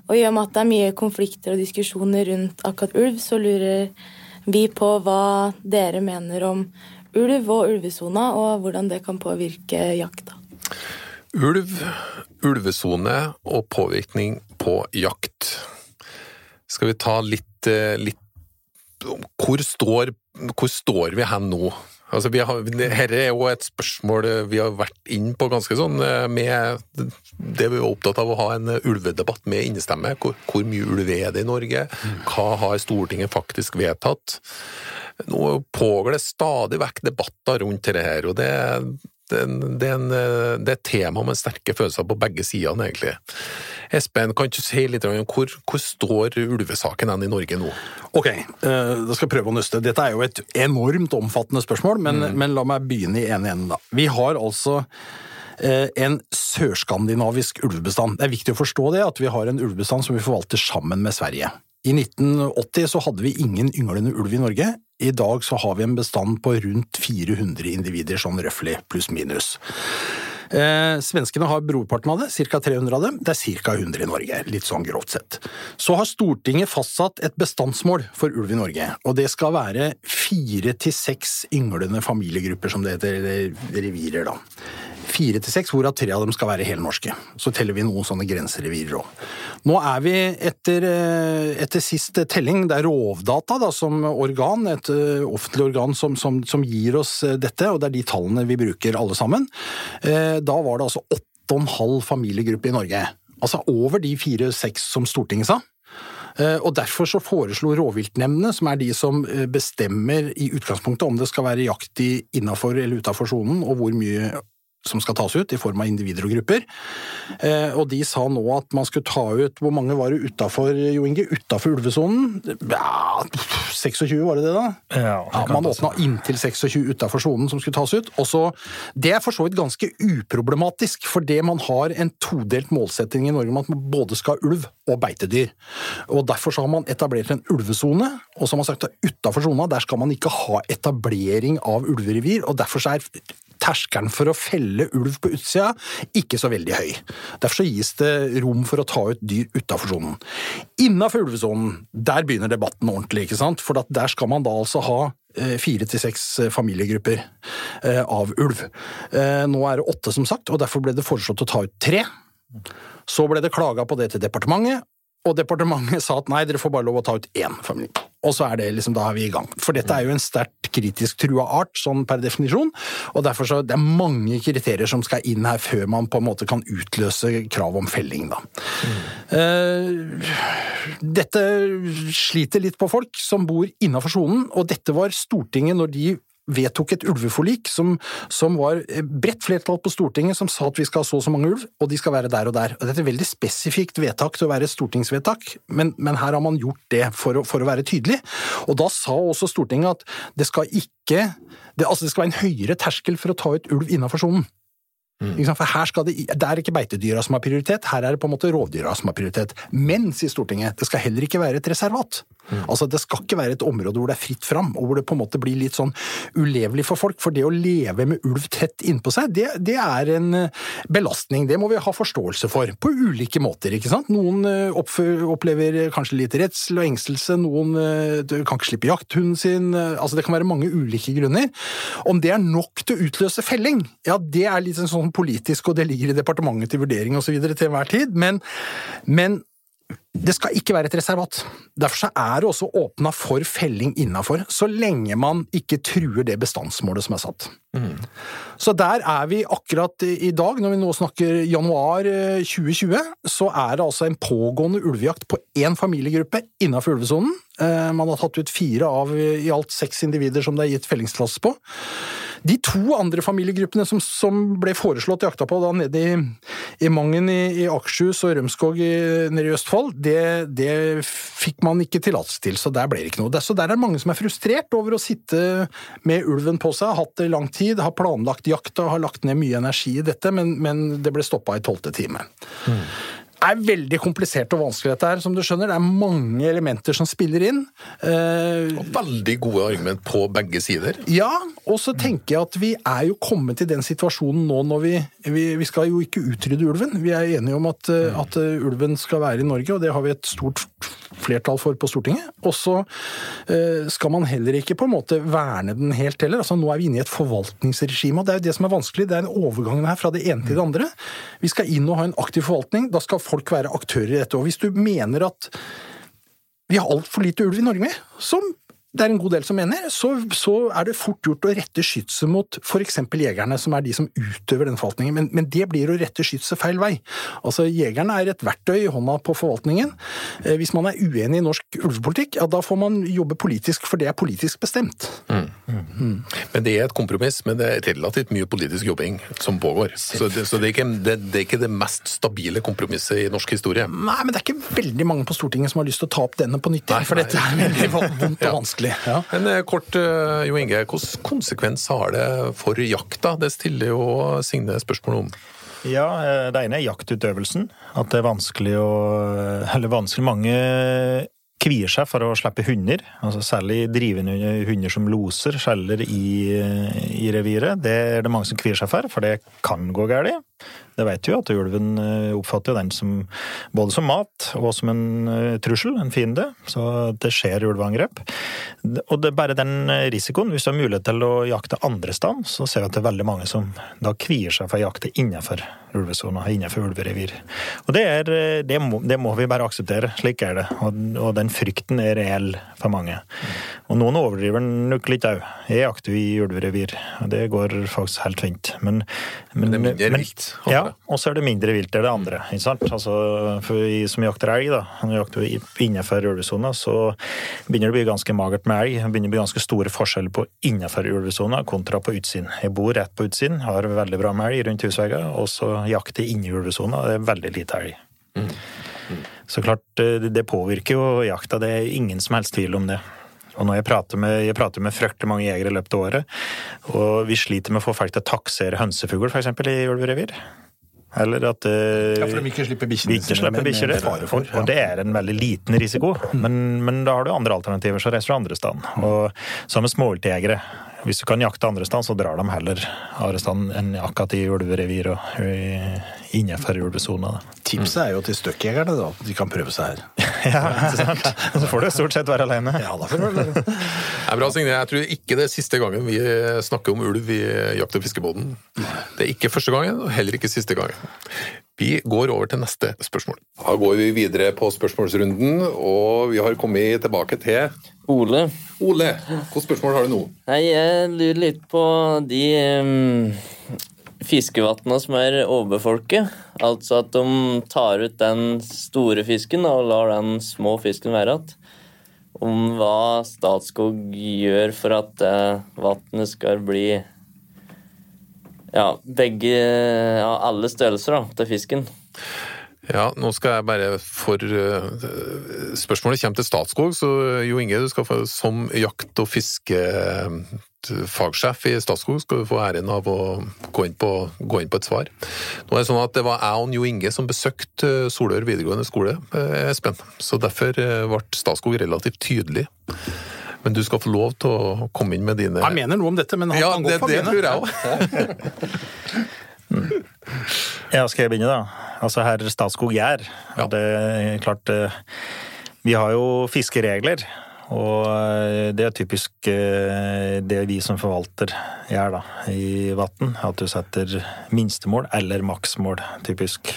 Og i og med at det er mye konflikter og diskusjoner rundt akkurat ulv, så lurer vi på hva dere mener om ulv og ulvesona, og hvordan det kan påvirke jakta. Ulv, ulvesone og påvirkning på jakt. Skal vi ta litt, eh, litt hvor, står, hvor står vi hen nå? Altså, vi har, Dette er jo et spørsmål vi har vært inn på ganske sånn eh, med det vi er opptatt av å ha en ulvedebatt med innestemme. Hvor, hvor mye ulv er det i Norge? Hva har Stortinget faktisk vedtatt? Nå pågår det stadig vekk debatter rundt dette her, og det, det, det, er en, det er et tema med sterke følelser på begge sidene, egentlig. Espen, kan du si litt om hvor, hvor står ulvesaken hen i Norge nå? Ok, eh, da skal jeg prøve å nøste. Dette er jo et enormt omfattende spørsmål, men, men la meg begynne i ene enden, da. Vi har altså eh, en sørskandinavisk ulvebestand. Det er viktig å forstå det, at vi har en ulvebestand som vi forvalter sammen med Sverige. I 1980 så hadde vi ingen ynglende ulv i Norge. I dag så har vi en bestand på rundt 400 individer, sånn røftlig, pluss minus. Eh, svenskene har brorparten av det, ca. 300 av dem. Det er ca. 100 i Norge, litt sånn grovt sett. Så har Stortinget fastsatt et bestandsmål for ulv i Norge, og det skal være fire til seks ynglende familiegrupper, som det heter, eller revirer, da. Fire til seks, hvorav tre av dem skal være helnorske. Så teller vi noen sånne grenserevirer òg. Nå er vi etter, eh, etter sist telling, det er Rovdata da, som organ, et eh, offentlig organ som, som, som gir oss eh, dette, og det er de tallene vi bruker alle sammen. Da var det altså åtte og en halv familiegruppe i Norge. Altså over de fire-seks som Stortinget sa. Og Derfor så foreslo rovviltnemndene, som er de som bestemmer i utgangspunktet om det skal være jakt innafor eller utafor sonen, og hvor mye som skal tas ut i form av individer og grupper. Eh, og de sa nå at man skulle ta ut Hvor mange var det utafor, Jo Inge? Utafor ulvesonen? Ja, 26, var det det, da? Ja, Ja, man åpna inntil 26 utafor sonen som skulle tas ut. Og så, det er for så vidt ganske uproblematisk, fordi man har en todelt målsetting i Norge om at man både skal ha ulv og beitedyr. Og Derfor så har man etablert en ulvesone, og så har man sagt at utafor sona der skal man ikke ha etablering av ulverevir. og Derfor så er terskelen for å felle ulv på utsida ikke så veldig høy. Derfor så gis det rom for å ta ut dyr utafor sonen. Innafor ulvesonen, der begynner debatten ordentlig, ikke sant? For der skal man da altså ha eh, fire til seks eh, familiegrupper eh, av ulv. Nå er det åtte, som sagt, og derfor ble det foreslått å ta ut tre. Så ble det klaga på det til departementet, og departementet sa at nei, dere får bare lov å ta ut én familie. Og så er det liksom, da er vi i gang. For dette er jo en sterkt kritisk trua art, sånn per definisjon, og derfor så det er mange kriterier som skal inn her før man på en måte kan utløse krav om felling, da. Eh, dette sliter litt på folk som bor innafor sonen, og dette var Stortinget når de vedtok et ulveforlik som, som var bredt flertall på Stortinget som sa at vi skal ha så og så mange ulv, og de skal være der og der. Og det er et veldig spesifikt vedtak til å være et stortingsvedtak, men, men her har man gjort det for å, for å være tydelig. Og da sa også Stortinget at det skal ikke det, altså det skal være en høyere terskel for å ta ut ulv innafor sonen. Mm. For her skal det, det er ikke beitedyra som har prioritet, her er det på en måte rovdyra som har prioritet. Men, sier Stortinget, det skal heller ikke være et reservat. Altså, Det skal ikke være et område hvor det er fritt fram, og hvor det på en måte blir litt sånn ulevelig for folk. For det å leve med ulv tett innpå seg, det, det er en eh, belastning. Det må vi ha forståelse for, på ulike måter. ikke sant? Noen eh, opplever kanskje litt redsel og engstelse, noen eh, kan ikke slippe jakthunden sin. altså Det kan være mange ulike grunner. Om det er nok til å utløse felling, ja, det er litt sånn politisk, og det ligger i departementet til vurdering osv. til enhver tid. Men, men det skal ikke være et reservat. Derfor så er det også åpna for felling innafor, så lenge man ikke truer det bestandsmålet som er satt. Så der er vi akkurat i dag, når vi nå snakker januar eh, 2020, så er det altså en pågående ulvejakt på én familiegruppe innafor ulvesonen. Eh, Man har tatt ut fire av i alt seks individer som det er gitt fellingstillatelse på. De to andre familiegruppene som, som ble foreslått jakta på da nede i, i Mangen i, i Akershus og Rømskog i, nede i Østfold, det, det fikk man ikke tillatelse til, så der ble det ikke noe. Så der er mange som er frustrert over å sitte med ulven på seg, har hatt det i lang tid, har planlagt jakta, har lagt ned mye energi i dette, men, men det ble stoppa i tolvte time. Det er veldig komplisert og vanskelig dette her, som du skjønner. Det er mange elementer som spiller inn. Eh, Og veldig gode argument på begge sider. ja, og så tenker jeg at vi er jo kommet i den situasjonen nå når vi Vi, vi skal jo ikke utrydde ulven. Vi er enige om at, eh, at eh, ulven skal være i Norge, og det har vi et stort flertall for på Stortinget. Og så eh, skal man heller ikke på en måte verne den helt heller. Altså Nå er vi inne i et forvaltningsregime, og det er jo det som er vanskelig. Det er en overgang her fra det ene til det andre. Vi skal inn og ha en aktiv forvaltning. Da skal folk være aktører i dette. Og hvis du mener at vi har altfor lite ulv i Norge, som det er en god del som mener, så, så er det fort gjort å rette skytset mot f.eks. jegerne, som er de som utøver den forvaltningen. Men, men det blir å rette skytset feil vei. Altså, Jegerne er et verktøy i hånda på forvaltningen. Eh, Hvis man er uenig i norsk ulvepolitikk, ja, da får man jobbe politisk, for det er politisk bestemt. Men det er et kompromiss, men det er relativt mye politisk jobbing som pågår. Så det, så det, er, ikke, det, det er ikke det mest stabile kompromisset i norsk historie. Nei, men det er ikke veldig mange på Stortinget som har lyst til å ta opp denne på nytt, for dette er veldig vondt og Ja. Vanskelig. Ja. Men eh, kort, eh, Jo Inge, hvilken konsekvens har det for jakta? Det stiller jo Signe spørsmål om. Ja, eh, det ene er jaktutøvelsen. At det er vanskelig å Eller vanskelig Mange kvier seg for å slippe hunder. altså Særlig drivende hunder som loser skjeller i, i reviret. Det er det mange som kvier seg for, for det kan gå galt. Det vet vi jo at ulven eh, oppfatter den som både som mat og som en eh, trussel, en fiende. Så det skjer ulveangrep. Og det er bare den risikoen. Hvis du har mulighet til å jakte andre sted, så ser vi at det er veldig mange som da kvier seg for å jakte innenfor ulvesona, innenfor ulverevir. Og det, er, eh, det, må, det må vi bare akseptere. Slik er det. Og, og den frykten er reell for mange. Og noen overdriver den nok litt òg. Jeg jakter i ulverevir, og det går faktisk helt fint. Men, Men det er mindre vilt, håper Ja, og så er det mindre vilt, er det andre. ikke sant? Altså, for vi som jakter elg, da, når vi jakter innenfor ulvesona, så begynner det å bli ganske magert med elg. Det begynner å bli ganske store forskjeller på innenfor ulvesona kontra på utsiden. Jeg bor rett på utsiden, har veldig bra med elg rundt husvegger, og så jakter inni ulvesona, det er veldig lite elg. Så klart, eh, det påvirker jo jakta, det er ingen som helst tvil om det. Og når jeg prater med, jeg prater med fryktelig mange jegere i løpet av året, og vi sliter med å få folk til å taksere hønsefugl, eksempel, i ulverevir. Eller at eh, Ja, for de ikke slipper bikkjene ikke slipper med- bikkjer, med det. for, Og, og det er en veldig liten risiko. Men, men da har du andre alternativer, så reiser du andre steder. Og samme småviltjegere. Hvis du kan jakte andre steder, så drar de heller andre steder enn akkurat i ulverevir og i- innenfor ulvesona. Tipset er jo til støkkjegerne, da. De kan prøve seg her. Ja, ikke sant? Så får du stort sett være alene. Ja, da får du være det. Det er bra, Signe. Jeg tror ikke det er siste gangen vi snakker om ulv i Jakt- og fiskebåten. Det er ikke første gangen, og heller ikke siste gangen. Vi går over til neste spørsmål. Da går vi videre på spørsmålsrunden, og vi har kommet tilbake til Ole. Ole. Hvilke spørsmål har du nå? Nei, jeg lurer litt på de um, fiskevattene som er overbefolket. Altså at de tar ut den store fisken og lar den små fisken være igjen. Om hva Statskog gjør for at uh, vannet skal bli ja, begge ja, alle størrelser da, til fisken. Ja, nå skal jeg bare for uh, Spørsmålet kommer til Statskog, så Jo Inge, du skal få, som jakt- og fiskefagsjef i Statskog skal du få æren av å gå inn, på, gå inn på et svar. Nå er Det sånn at det var jeg og Jo Inge som besøkte Solør videregående skole, eh, Espen. Så derfor eh, ble Statskog relativt tydelig. Men du skal få lov til å komme inn med dine Jeg mener noe om dette, men han Ja, kan det, godt få det begynne. tror jeg òg. Ja, skal jeg begynne, da? Altså herr Statskog Gjær. Ja. det er klart eh, Vi har jo fiskeregler. Og eh, det er typisk eh, det vi som forvalter gjør da, i vann. At du setter minstemål eller maksmål, typisk.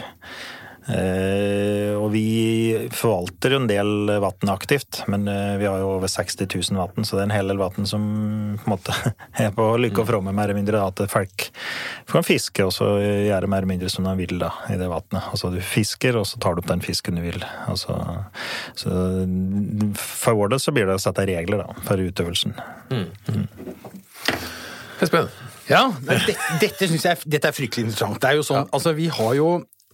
Eh, og vi forvalter jo en del vann aktivt, men eh, vi har jo over 60 000 vann, så det er en hel del vann som på en måte er på lykke og fromme, mer eller mindre. da, At folk kan fiske og så gjøre mer eller mindre som de vil da, i det vannet. Altså du fisker, og så tar du opp den fisken du vil. Altså, så for vår del så blir det å sette regler da, for utøvelsen. Espen? Ja, nei, det, dette synes jeg dette er fryktelig interessant. Det er jo sånn, altså vi har jo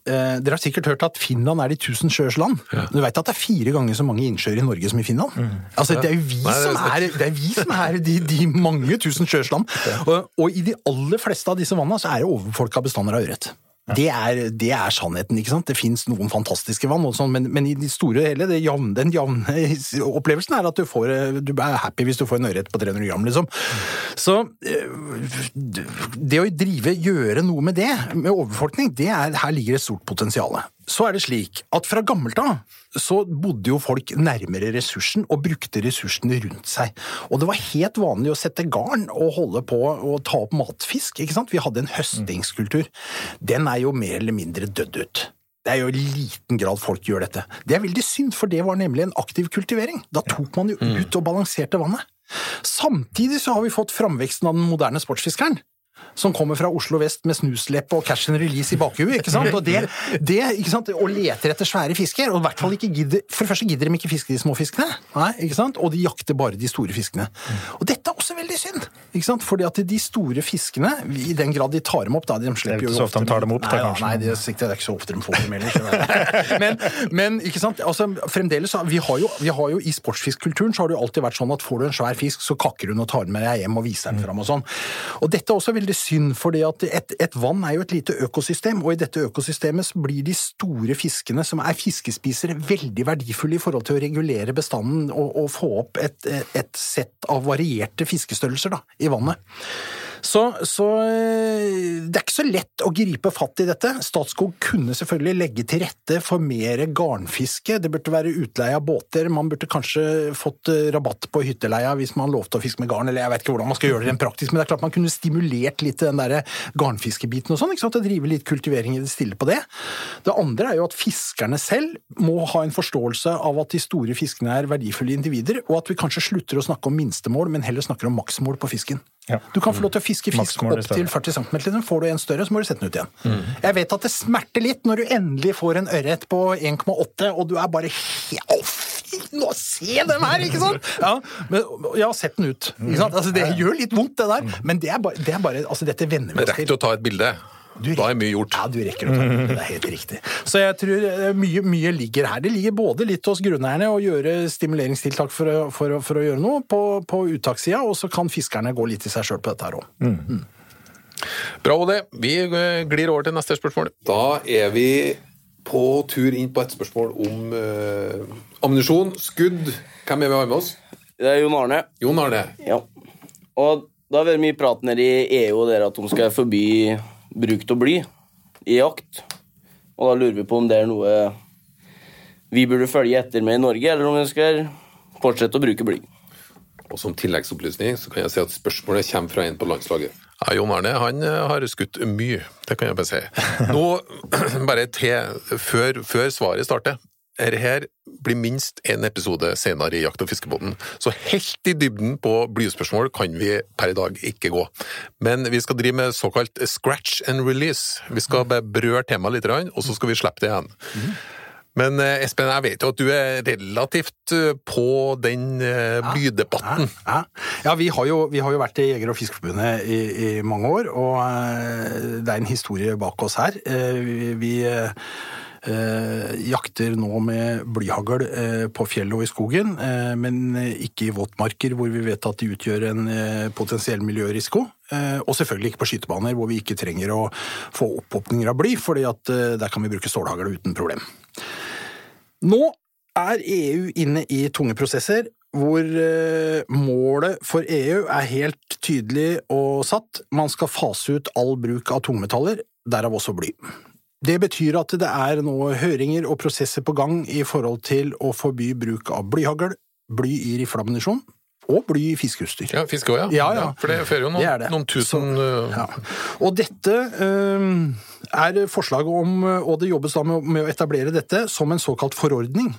eh, dere har sikkert hørt at Finland er de tusen sjøers land. Du vet at det er fire ganger så mange innsjøer i Norge som i Finland? Altså, det er jo vi Nei, som er, det er, vi som er de, de mange tusen sjøers land. Og, og i de aller fleste av disse vannene så er det overfolka bestander av ørret. Det er, det er sannheten. ikke sant? Det fins noen fantastiske vann, og sånt, men, men i det store og hele, jevne- den jevne opplevelsen er at du, får, du er happy hvis du får en ørret på 300 gram. liksom. Så eh, det å drive, gjøre noe med det, med overbefolkning, det er, her ligger et stort potensial. Så er det slik at fra gammelt av så bodde jo folk nærmere ressursen og brukte ressursene rundt seg. Og det var helt vanlig å sette garn og holde på å ta opp matfisk. ikke sant? Vi hadde en høstingskultur. Den er jo mer eller mindre dødd ut. Det er jo i liten grad folk gjør dette. Det er veldig synd, for det var nemlig en aktiv kultivering. Da tok man jo ut og balanserte vannet. Samtidig så har vi fått framveksten av den moderne sportsfiskeren. Som kommer fra Oslo vest med snusleppe og cash and release i bakhuet. ikke sant? Og, det, det, ikke sant? og leter etter svære fisker. Og i hvert fall ikke gidder, For det første gidder de ikke fiske de små fiskene, Nei, ikke sant? og de jakter bare de store fiskene. Og dette er også veldig synd. ikke sant? Fordi at de store fiskene, i den grad de tar dem opp da, de slipper jo ikke så ofte de tar dem opp, da, kanskje. Nei, det er, det er ikke så ofte de får dem heller. men, men ikke sant? Altså, fremdeles, vi har, jo, vi har jo I sportsfiskkulturen så har det jo alltid vært sånn at får du en svær fisk, så kakker hun og tar den med deg hjem og viser den fram og sånn. Og dette er også veldig synd, fordi at et, et vann er jo et lite økosystem, og i dette økosystemet blir de store fiskene, som er fiskespisere, veldig verdifulle i forhold til å regulere bestanden og, og få opp et, et sett av varierte fiskestørrelser da, i vannet. Så, så eh, det er ikke så lett å gripe fatt i dette. Statskog kunne selvfølgelig legge til rette for mer garnfiske. Det burde være utleie av båter. Man burde kanskje fått eh, rabatt på hytteleia hvis man lovte å fiske med garn, eller jeg vet ikke hvordan man skal gjøre det rent praktisk, men det er klart man kunne stimulert litt den der garnfiskebiten og sånn, ikke sant? og drive litt kultivering i det stille på det. Det andre er jo at fiskerne selv må ha en forståelse av at de store fiskene er verdifulle individer, og at vi kanskje slutter å snakke om minstemål, men heller snakker om maksmål på fisken. Ja. Du kan få lov til å fiske fisk opp til 40 cm. Liksom. Får du en større, så må du sette den ut igjen. Jeg vet at det smerter litt når du endelig får en ørret på 1,8, og du er bare Å, fy, nå se den her, ikke sant? Ja, men, ja sett den ut. Ikke sant? Altså, det gjør litt vondt, det der, men det er bare, det er bare altså, dette venner vi Men oss til. til å ta et bilde. Da er mye gjort. Ja, du rekker å ta det. Det er helt riktig. Så jeg tror eh, mye, mye ligger her. Det ligger både litt hos grunneierne å gjøre stimuleringstiltak for å, for å, for å gjøre noe på, på uttakssida, og så kan fiskerne gå litt i seg sjøl på dette her òg. Bra, Ole. Vi eh, glir over til neste spørsmål. Da er vi på tur inn på et spørsmål om uh, ammunisjon, skudd. Hvem er vi har med oss? Det er Jon Arne. Jon Arne. Ja. Og det har vært mye prat nede i EU og der at de skal forby bruk av bly i jakt. Og da lurer vi på om det er noe vi burde følge etter med i Norge, eller om vi skal fortsette å bruke bly. Og som tilleggsopplysning så kan jeg si at spørsmålet kommer fra en på landslaget. Ja, Jon Arne han eh, har skutt mye, det kan jeg bare si. Nå, bare til før, før svaret starter. Dette her blir minst én episode senere i Jakt- og fiskebåten, så helt i dybden på blyspørsmål kan vi per i dag ikke gå. Men vi skal drive med såkalt scratch and release. Vi skal bare berøre temaet litt, og så skal vi slippe det igjen. Men eh, Espen, jeg vet jo at du er relativt eh, på den eh, blydebatten. Ja, ja vi, har jo, vi har jo vært i Jeger- og Fiskerforbundet i, i mange år, og det er en historie bak oss her. Vi, jakter nå med blyhagl eh, på fjellet og i skogen, eh, men ikke i våtmarker hvor vi vet at de utgjør en eh, potensiell miljørisiko. Eh, Og selvfølgelig ikke på skytebaner hvor vi ikke trenger å få oppåpninger av bly, for eh, der kan vi bruke stålhagl uten problem. Nå er EU inne i tunge prosesser hvor eh, målet for EU er helt tydelig og satt. Man skal fase ut all bruk av tungmetaller, derav også bly. Det betyr at det er nå høringer og prosesser på gang i forhold til å forby bruk av blyhagl, bly i rifleammunisjon og bly i fiskeutstyr. Ja, fiske òg, ja. Ja, ja. For det fører jo noen, Det det. noen tusen Så, Ja. Og dette øh, er forslaget om, og det jobbes da med, med å etablere dette som en såkalt forordning.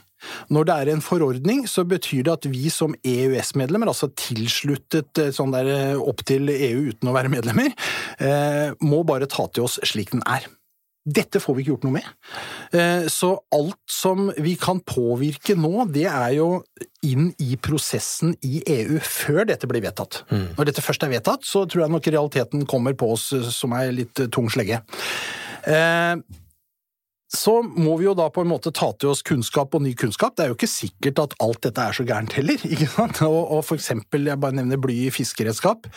Når det er en forordning, så betyr det at vi som EØS-medlemmer, altså tilsluttet eh, sånn der opp til EU uten å være medlemmer, må bare ta til oss slik den er. Dette får vi ikke gjort noe med. Eh, Så alt som vi kan påvirke nå, det er jo inn i prosessen i EU før dette blir vedtatt. Når dette først er vedtatt, så tror jeg nok realiteten kommer på oss eh, som ei litt eh, tung slegge. Så må vi jo da på en måte ta til oss kunnskap og ny kunnskap. Det er jo ikke sikkert at alt dette er så gærent heller. ikke sant? Og for eksempel, jeg bare nevner bly i fiskeredskap.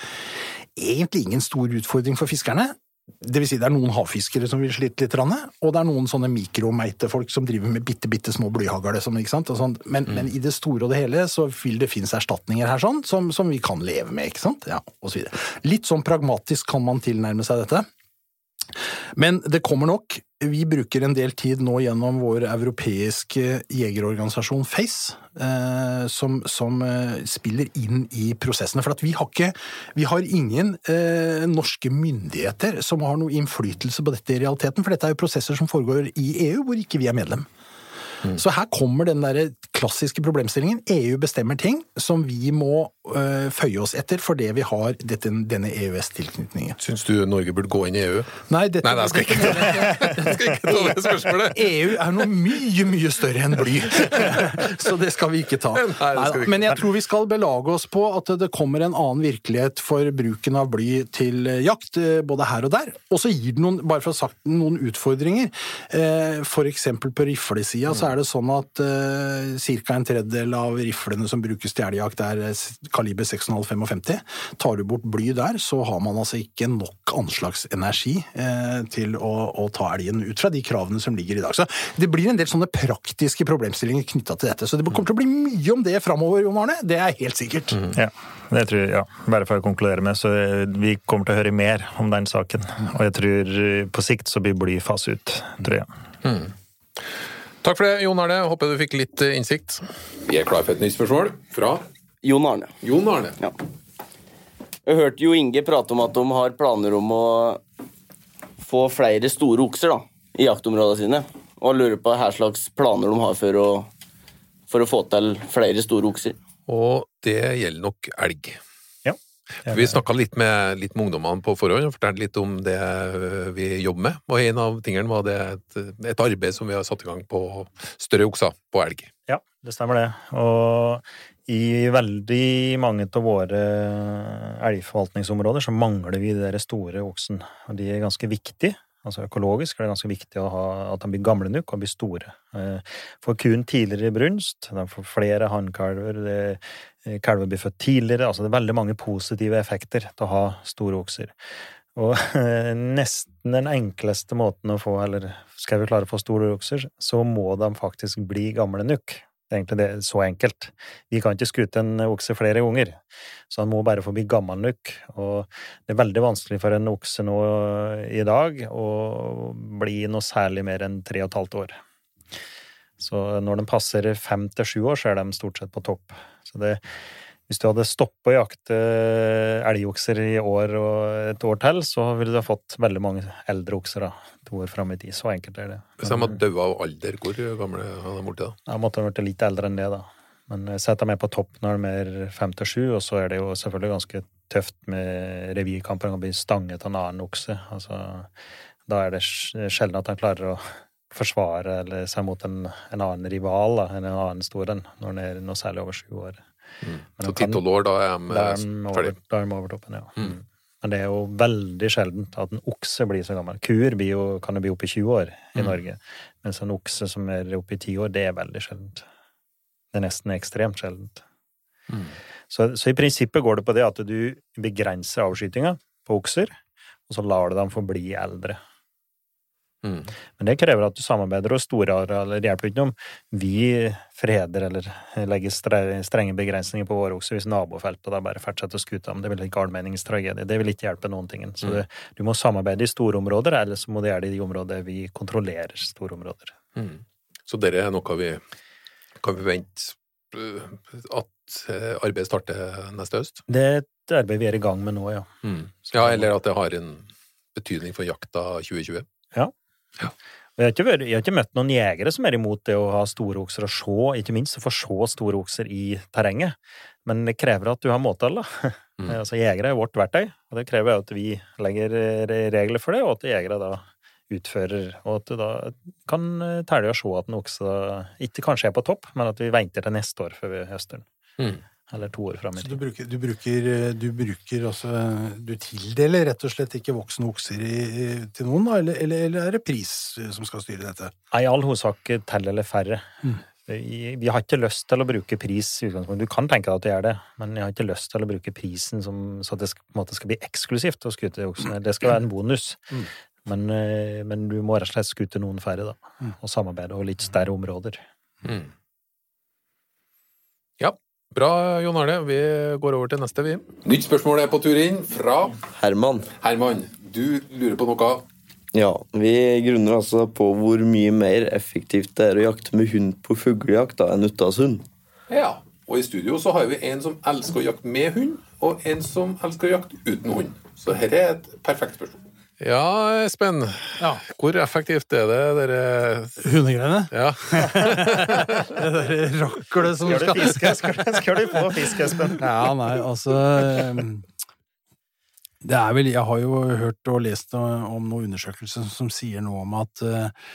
Egentlig ingen stor utfordring for fiskerne. Det vil si det er noen havfiskere som vil slite litt, og det er noen sånne mikromeitefolk som driver med bitte, bitte små blyhagl. Sånn, men, mm. Sånn. Men, men i det store og det hele så vil det finnes erstatninger her sånn, som, som vi kan leve med, ikke sant? Ja, og så videre. Litt sånn pragmatisk kan man tilnærme seg dette. Men det kommer nok. Vi bruker en del tid nå gjennom vår europeiske jegerorganisasjon FACE, eh, som, som eh, spiller inn i prosessene. For at vi har ikke Vi har ingen eh, norske myndigheter som har noe innflytelse på dette i realiteten, for dette er jo prosesser som foregår i EU, hvor ikke vi er medlem. Så her kommer den der klassiske problemstillingen. EU bestemmer ting som vi må føye oss etter fordi vi har dette, denne EØS-tilknytningen. Syns du Norge burde gå inn i EU? Nei, dette, Nei, jeg skal ikke ta det. Spørsmålet. EU er noe mye, mye større enn bly. Så det skal vi ikke ta. Nei, vi ikke. Men jeg tror vi skal belage oss på at det kommer en annen virkelighet for bruken av bly til eh, jakt, eh, både her og der. Og så gir det noen, bare for å ha sagt noen utfordringer. F.eks. På riflesida så er det sånn at ca. en tredjedel av riflene som brukes til elgjakt er eh, kaliber 6,5-55. Tar du bort bly der, så har man altså ikke nok anslagsenergi eh, til å, å ta elgen ut fra de kravene som ligger i dag. Så det blir en del sånne praktiske problemstillinger knytta til dette. Så det kommer til å bli mye om det framover, Jon Arne. Det er helt sikkert. Ja, det tror jeg, ja. Bare for å konkludere med, så eh, vi kommer til å høre mer om den saken. Og jeg tror eh, på sikt så blir bly faset ut, tror jeg. Takk for det, Jon Arne. Håper du fikk litt eh, innsikt. Vi er klar for et nytt spørsmål fra Jon Arne. Jon Arne. Ja. Jeg hørte jo Inge prate om at de har planer om å få flere store okser da, i jaktområdene sine. Og lurer på hva slags planer de har for å, for å få til flere store okser. Og det gjelder nok elg. Ja. Vi snakka litt med, litt med ungdommene på forhånd og fortalte litt om det vi jobber med. Og en av tingene var det et, et arbeid som vi har satt i gang på større okser på elg. Ja, det stemmer det. Og i veldig mange av våre elgforvaltningsområder så mangler vi de store oksen. Og de er ganske viktige. Altså Økologisk er det ganske viktig ha, at de blir gamle nok og blir store. For Får kuen tidligere brunst, de får flere hannkalver, eh, kalver blir født tidligere. altså Det er veldig mange positive effekter til å ha store okser. Og nesten den enkleste måten å få, eller skal vi klare å få store okser, så må de faktisk bli gamle nok. Det er egentlig det, så enkelt. Vi kan ikke skute en okse flere ganger, så han må bare få bli gammel nok. Og det er veldig vanskelig for en okse nå i dag å bli noe særlig mer enn tre og et halvt år. Så når de passer fem til sju år, så er de stort sett på topp. Så det, Hvis du hadde stoppet å jakte elgokser i år og et år til, så ville du ha fått veldig mange eldre okser da, to år fram i tid. Så enkelt er det. Hvis de hadde dødd av alder, hvor gamle hadde de blitt da? De måtte ha vært litt eldre enn det, da. Men sett dem meg på topp når de er fem til sju, og så er det jo selvfølgelig ganske tøft med revirkamper. Han bli stanget av en annen okse. Altså, da er det sjelden at han klarer å forsvare eller seg mot en, en annen rival da, enn en annen stor en, når han er noe særlig over sju år. Mm. Så ti-tolv år, da er de, de ferdig? da er de over toppen, ja. Mm. Men det er jo veldig sjeldent at en okse blir så gammel. Kuer blir jo, kan jo bli oppe i 20 år i Mm. Norge, mens en okse som er oppe i 10 år, det er veldig sjeldent. Det er nesten ekstremt sjeldent. Mm. Så, så i prinsippet går det på det at du begrenser avskytinga på okser, og så lar du dem få bli eldre. Mm. Men det krever at du samarbeider, og store arealer hjelper ikke noe om vi freder eller legger strenge begrensninger på våre okser hvis nabofeltet da bare fortsetter å skute om. Det vil ikke allmenningstragedie. Det vil ikke hjelpe noen ting. Så Mm. det, du må samarbeide i store områder, eller så må du gjøre det i de områder vi kontrollerer store områder. Mm. Så dette er noe vi kan forvente øh, at øh, arbeidet starter neste høst? Det er et arbeid vi er i gang med nå, ja. Mm. Ja, eller at det har en betydning for jakta 2020? Ja. Og Jeg har, vært, jeg har ikke møtt noen jegere som er imot det å ha store okser og se, ikke minst å få se store okser i terrenget. Men det krever at du har måltall, da. Mm. altså, jegere er vårt verktøy, og det krever at vi legger eh, regler for det, og at jegere da utfører, og at du da kan eh, telle og se at en okse ikke kanskje er på topp, men at vi venter til neste år før vi høster den. Mm. Eller to år fram i Så du bruker, du bruker, du bruker altså Du tildeler rett og slett ikke voksne okser til noen, da? Eller, eller, eller er det pris eh, som skal styre dette? Nei, I all hovedsak tell eller færre. Mm. Vi, har ikke lyst til å bruke pris i utgangspunktet. Du kan tenke deg at du gjør det, men jeg har ikke lyst til å bruke prisen som, så at det skal, på en måte skal bli eksklusivt å skute oksene. Det skal være en bonus. Mm. Men, eh, men du må rett og slett skute noen færre, da. Mm. Og samarbeide og litt større områder. Mm. Ja, bra, Jon Arne. Vi går over til neste, vi. Nytt spørsmål er på tur inn fra Herman. Herman. Du lurer på noe? Ja, vi grunner altså på hvor mye mer effektivt det er å jakte med hund på fuglejakt enn enn hund. Ja. Og i studio så har vi en som elsker å jakte med hund, og en som elsker å jakte uten hund. Så dette er et perfekt spørsmål. Ja, Espen. Hvor effektivt er det, dere Hundegreiene? Ja. det derre raklet som Skal du skal fiske? Skal, skal du få fisk, Espen? Ja, nei, altså ehm, Det er vel Jeg har jo hørt og lest om noen undersøkelser som sier noe om at eh,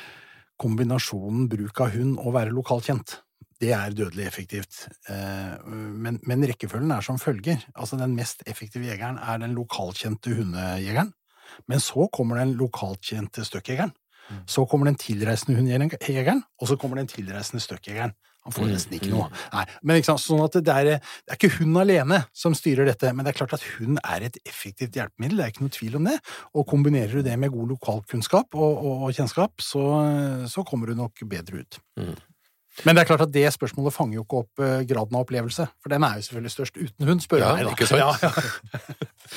kombinasjonen bruk av hund og være lokalt kjent det er dødelig effektivt. Eh, Men, men rekkefølgen er som følger. Altså, den mest effektive jegeren er den lokalkjente hundejegeren. Men så kommer den lokalkjente støkkjegeren. Så kommer den tilreisende hundejegeren, og så kommer den tilreisende støkkjegeren. Han får nesten ikke noe. Nei, men ikke sant, sånn at det er, det er ikke hun alene som styrer dette, men det er klart at hun er et effektivt hjelpemiddel, det er ikke noe tvil om det. Og kombinerer du det med god lokalkunnskap og, og, og kjennskap, så, så kommer du nok bedre ut. Mm. Men det er klart at det spørsmålet fanger jo ikke opp eh, graden av opplevelse, for den er jo selvfølgelig størst uten hund, spør Ja, meg. ikke sant? Ja, ja.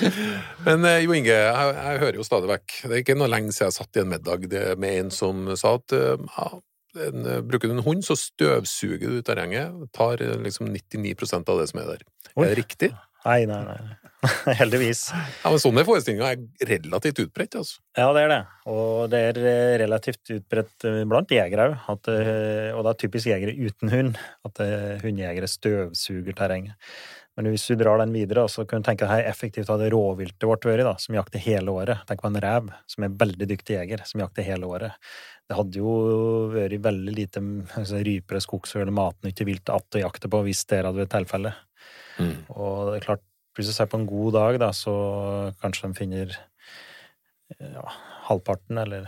Men eh, Jo Inge, jeg, jeg hører jo stadig vekk Det er ikke noe lenge siden jeg satt i en middag det, med en som sa at eh, ja, en, bruker du en hund, så støvsuger du terrenget. Tar liksom 99% av det som er der. Oi. Er det riktig? Nei, nei, nei. Heldigvis. Ja, men Sånne forestillinger er relativt utbredt. altså. Ja, det er det. Og det er eh, relativt utbredt eh, blant jegere òg. Og det er typisk jegere uten hund. At eh, hundejegere støvsuger terrenget. Men hvis du drar den videre, så kan du tenke deg effektivt hadde rovviltet vårt vært, som jakter hele året. Tenk på en rev, som er en veldig dyktig jeger, som jakter hele året. Det hadde jo vært veldig lite altså, rypere, skogsfugl eller matnyttig vilt att å jakte på hvis det hadde vært tilfellet. Mm. Og det er klart, hvis du ser på en god dag, da, så kanskje de finner ja, halvparten eller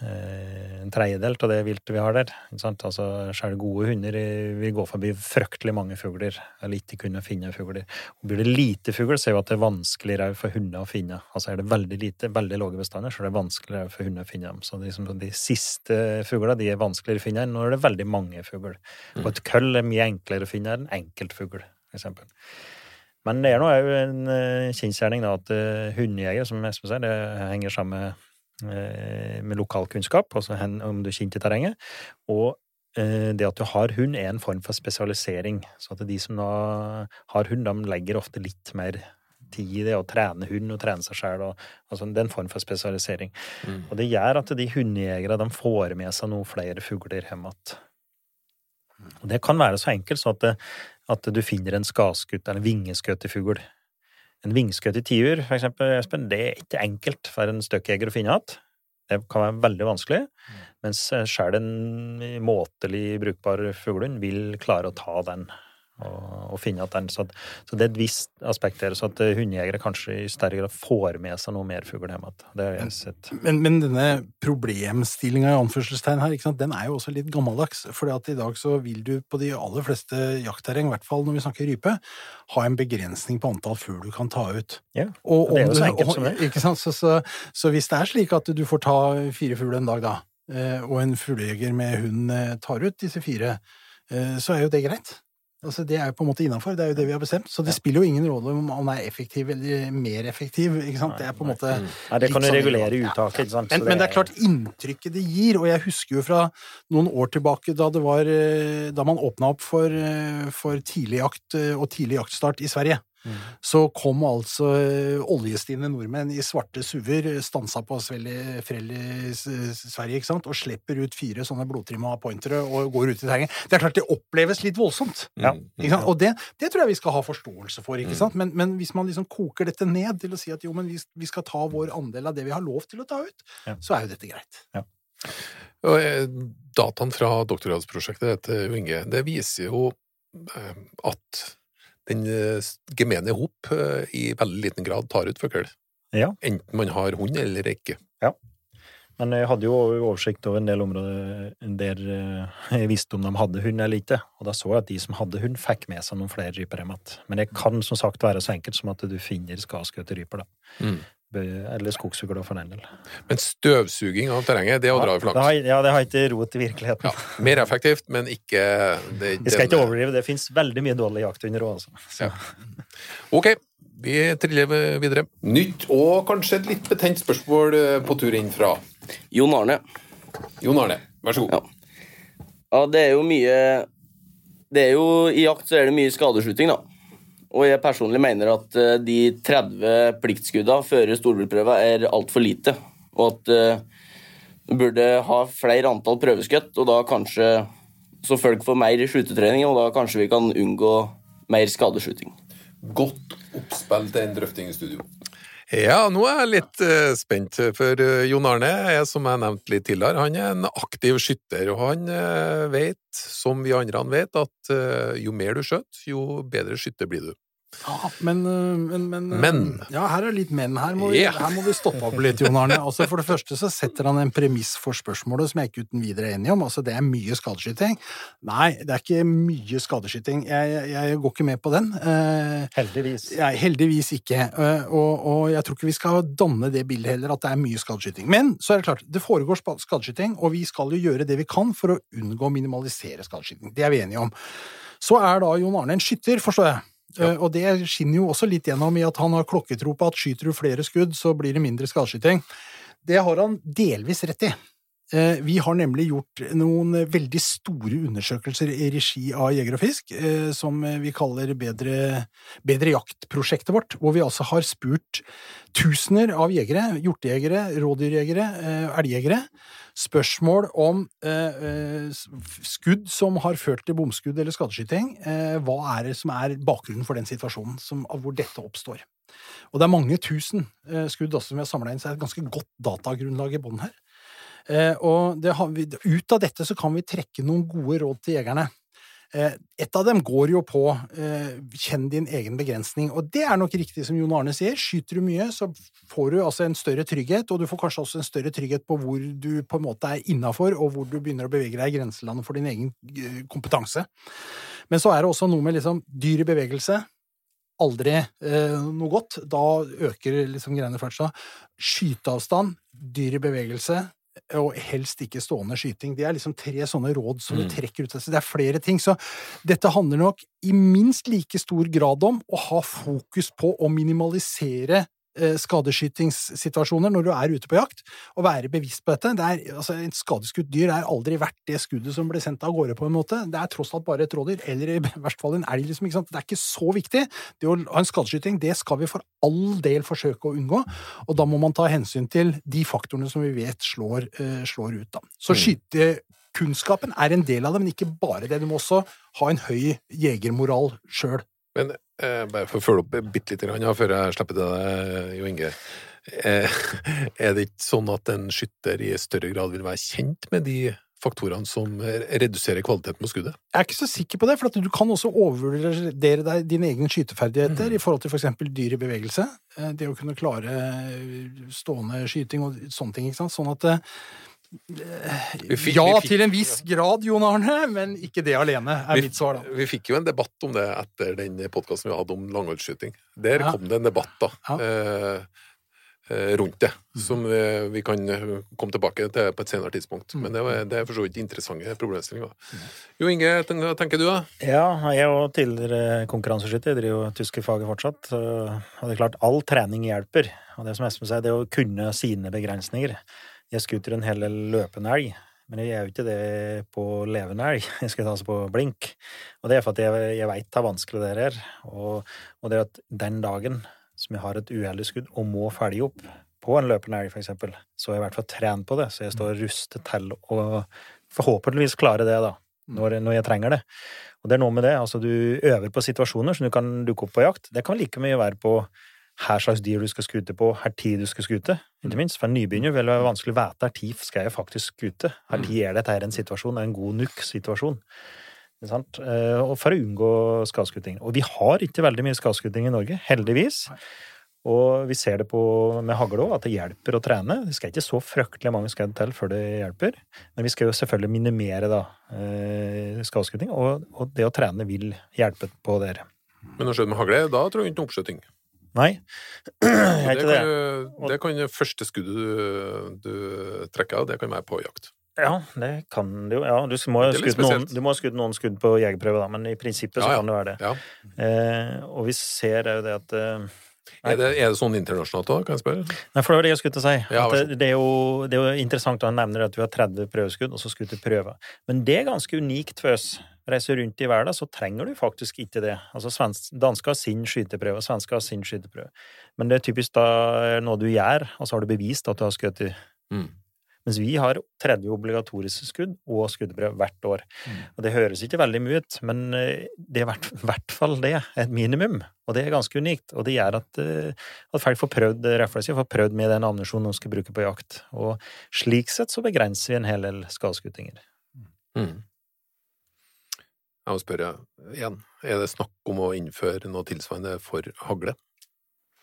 eh, en tredjedel av det viltet vi har der. Altså, Selv gode hunder vil gå forbi fryktelig mange fugler, eller ikke kunne finne fugler. Og Blir det lite fugl, så er jo at det er vanskeligere for hunder å finne. Altså Er det veldig lite, veldig lave bestander, så er det vanskeligere for hunder å finne dem. Så de, de siste fuglene de er vanskeligere å finne enn når det er veldig mange fugler. Og et køll er mye enklere å finne enn en enkeltfugl, for eksempel. Men det er nå òg en eh, kjensgjerning at uh, hundejegere, som Espen sier, det henger sammen med, eh, med lokalkunnskap, altså om du kjenner til terrenget. Og eh, det at du har hund, er en form for spesialisering. Så at de som da har hund, de legger ofte litt mer tid i det å trene hund og trene seg sjøl. Altså, det er en form for spesialisering. Mm. Og det gjør at de hundejegere får med seg noen flere fugler hjem igjen. Og det kan være så enkelt så at, det, at du finner en skaskutt eller en vingeskutt i fugl. En vingeskutt i tiur, for eksempel, Espen, det er ikke enkelt for en støkkjeger å finne igjen. Det kan være veldig vanskelig, mens sjøl en måtelig brukbar fuglehund vil klare å ta den og, og finne den. Så, så det er et visst aspekt der, så at hundejegere kanskje i større grad får med seg noe mer fugl hjem igjen. Det har jeg sett. Men, men denne problemstillinga i anførselstegn her, den er jo også litt gammeldags. For i dag så vil du på de aller fleste jaktterreng, i hvert fall når vi snakker rype, ha en begrensning på antall fugl du kan ta ut. Ja, Og det er jo så enkelt som det. Ikke sant? Så, så, så hvis det er slik at du får ta fire fugl en dag, da, eh, og en fuglejeger med hund eh, tar ut disse fire, eh, så er jo det greit. Altså, det er jo på en måte innafor, det er jo det vi har bestemt. Så det spiller jo ingen rolle om han er effektiv eller mer effektiv. ikke sant? Det er på en måte Nei, det kan jo du sånn- regulere uttaket, ikke sant. Men, men det er klart, inntrykket det gir, og jeg husker jo fra noen år tilbake da det var eh, Da man åpna opp for, eh, for tidlig jakt eh, og tidlig jaktstart i Sverige. Så kom altså eh, nordmenn i svarte suver, eh, stansa på Svelli, Frell i Sverige, ikke sant, og slipper ut fire sånne blodtrimma pointere og går ut i terrenget. Det er klart det oppleves litt voldsomt. Ja. Ikke sant? Og det, det tror jeg vi skal ha forståelse for. ikke sant? Men, men hvis man liksom koker dette ned til å si at jo, men vi, vi skal ta vår andel av det vi har lov til å ta ut, Ja. så er jo dette greit. Og, Dataen fra doktorgradsprosjektet til Jo Inge, det viser jo eh, at den eh, gemene hop eh, i veldig liten grad tar ut fugl. Ja. Enten man har hund eller ikke. Ja. Men jeg hadde jo oversikt over en del områder der eh, jeg visste om de hadde hund eller ikke. Og da så jeg at de som hadde hund, fikk med seg noen flere ryper hjem igjen. Men det kan som sagt være så enkelt som at du finner skadskutte ryper, da. Mm. Eller skogsfugler, for den del. Men støvsuging av terrenget, det er å dra i det flaks. har, ja, det har ikke rot i virkeligheten. Ja, mer effektivt, men ikke det, Vi skal ikke den- overdrive, det fins veldig mye dårlig jakthunder òg, altså. Ja. Ok, vi triller videre. Nytt og kanskje et litt betent spørsmål eh, på tur inn fra Jon Arne. Jon Arne. Vær så god. Ja, det er jo mye Det er jo I jakt så er det mye skadeskyting, da. Og jeg personlig mener at eh, de 30 pliktskuddene før storbilprøva er altfor lite. Og at eh, du burde ha flere antall prøveskudd, og da kanskje så folk får mer skytetrening, og da kanskje vi kan unngå mer skadeskyting. Godt oppspill til en drøfting i studio. Ja, nå er jeg litt uh, spent, for uh, Jon Arne er, som jeg nevnte litt tidligere, han er en aktiv skytter, og han uh, vet, som vi andre vet, at jo mer du skjøter, jo bedre skytter blir du. Ja, men, øh, men, men, øh, Men. Ja, her er litt men. Her må, vi, her må vi stoppe opp litt, Jon Arne. Altså, for det første så setter han en premiss for spørsmålet som jeg ikke uten videre er enig om. Altså, det er mye skadeskyting. Nei, det er ikke mye skadeskyting. Jeg, jeg, jeg går ikke med på den. Eh, Heldigvis. Jeg, heldigvis ikke. Eh, Og, og jeg tror ikke vi skal danne det bildet heller, at det er mye skadeskyting. Men så er det klart, det foregår skadeskyting, og vi skal jo gjøre det vi kan for å unngå å minimalisere skadeskyting. Det er vi enige om. Så er da Jon Arne en skytter, forstår jeg. Eh, Og det skinner jo også litt gjennom i at han har klokketro på at skyter du flere skudd, så blir det mindre skadeskyting. Det har han delvis rett i. Eh, Vi har nemlig gjort noen veldig store undersøkelser i regi av Jeger og Fisk, eh, som vi kaller Bedre, bedre jakt-prosjektet vårt, hvor vi altså har spurt tusener av jegere, hjortejegere, rådyrjegere, eh, elgjegere, spørsmål om skudd som har ført til bomskudd eller skadeskyting. Hva er det som er bakgrunnen for den situasjonen som, hvor dette oppstår? Og det er mange tusen skudd også som vi har samla inn, så det er et ganske godt datagrunnlag i bånn her. Eh, og vi, ut av dette så kan vi trekke noen gode råd til jegerne. Eh, Et av dem går jo på eh, kjenn din egen begrensning, og det er nok riktig som Jon Arne sier. Skyter du mye, så får du altså en større trygghet, og du får kanskje også en større trygghet på hvor du på en måte er innafor, og hvor du begynner å bevege deg i grenselandet for din egen kompetanse. Men så er det også noe med liksom dyr i bevegelse. Aldri eh, noe godt. Da øker liksom greiene først. Skyteavstand, dyr i bevegelse, og helst ikke stående skyting. Det er liksom tre sånne råd som du trekker ut. Så det er flere ting. Så dette handler nok i minst like stor grad om å ha fokus på å minimalisere skadeskytingssituasjoner når du er ute på jakt, og være bevisst på dette. Det er, altså, et skadeskutt dyr er aldri verdt det skuddet som ble sendt av gårde, på en måte. Det er tross alt bare et rådyr, eller i verste fall en elg, liksom. Ikke sant? Det er ikke så viktig. Det å ha en skadeskyting, det skal vi for all del forsøke å unngå, og da må man ta hensyn til de faktorene som vi vet slår, uh, slår ut, da. Så skytekunnskapen er en del av det, men ikke bare det. Du må også ha en høy jegermoral sjøl. Men eh, bare for å følge opp bitte lite grann før jeg slipper til deg, Jo Inge. Eh, er det ikke sånn at en skytter i større grad vil være kjent med de faktorene som reduserer kvaliteten på skuddet? Jeg er ikke så sikker på det, for du kan også overvurdere deg dine egne skyteferdigheter i forhold til f.eks. dyr i bevegelse. Eh, Det å kunne klare stående skyting og sånne ting. Sånn at eh, fikk- Ja, vi fikk- til en viss grad, Jon Arne, men ikke det alene, er Vi- mitt svar, da. Vi fikk jo en debatt om det etter den podkasten vi hadde om langholdsskyting. Der Ja. kom det en debatt da, ja. eh, rundt det, som vi, vi kan eh, komme tilbake til på et senere tidspunkt. Mm. Men det, var, det er for så vidt interessante problemstillinger. Jo Inge, hva tenker du da? Ja, jeg er jo tidligere konkurranseskytter. Jeg driver jo tyske faget fortsatt. Og det er klart, all trening hjelper. Og det som Espen sier, det er å kunne sine begrensninger. Jeg skuter en hel del løpende elg, men jeg gjør jo ikke det på levende elg. Jeg skal ta altså på blink. Og det er for at jeg, jeg veit hvor vanskelig det er. Og, og det er at den dagen som jeg har et uheldig skudd og må følge opp på en løpende elg, for eksempel, så har jeg i hvert fall trent på det, så jeg står rustet til å forhåpentligvis klare det, da. Når, når jeg trenger det. Og det er noe med det. altså Du øver på situasjoner som du kan dukke opp på jakt. Det kan like mye være på her slags dyr du skal skute på, her tid du skal skute. Ikke minst. For en nybegynner vil det være vanskelig å vite her tid skal jeg faktisk skute. Her tid er dette her en situasjon, en god nuk-situasjon. Eh, Og for å unngå skadeskuting. Og vi har ikke veldig mye skadeskuting i Norge, heldigvis. Og vi ser det på, med hagle òg, at det hjelper å trene. Det skal ikke så fryktelig mange skudd til før det hjelper. Men vi skal jo selvfølgelig minimere da, eh, skadeskuting, og, og det å trene vil hjelpe på det. Men å skjøte med hagle, da tror jeg ikke noe oppskjøting. Nei, jeg er Det ikke kan, det. jo- det kan jo første skuddet du, du trekker av, det kan være på jakt. Ja, det kan det jo. Ja, du må er skutt noen, ha skutt noen skudd på jegerprøve, da, men i prinsippet så Ja, ja. kan det være det. Ja. Eh, og vi ser jo det at eh, Er det, er det sånn internasjonalt da, kan jeg spørre? Nei, for det var det jeg skulle til å si. Ja, at det, det, er jo, det er jo interessant at han nevner at du har 30 prøveskudd, og så skutt til prøver. Men det er ganske unikt for oss. Reiser rundt i verden, så trenger du faktisk ikke det. Altså, svensk, Dansker har sin skyteprøve, svensker har sin skyteprøve. Men det er typisk da noe du gjør, og så har du bevist at du har skutt. Mm. Mens vi har 30 obligatoriske skudd og skuddbrev hvert år. Mm. Og det høres ikke veldig mye ut, men eh, det er i hvert, fall det. Et minimum. Og det er ganske unikt. Og det gjør at, eh, at folk får prøvd refleks, får prøvd med den ammunisjonen de skal bruke på jakt. Og slik sett så begrenser vi en hel del skadeskuttinger. Mm. Jeg må spørre igjen, er det snakk om å innføre noe tilsvarende for hagle?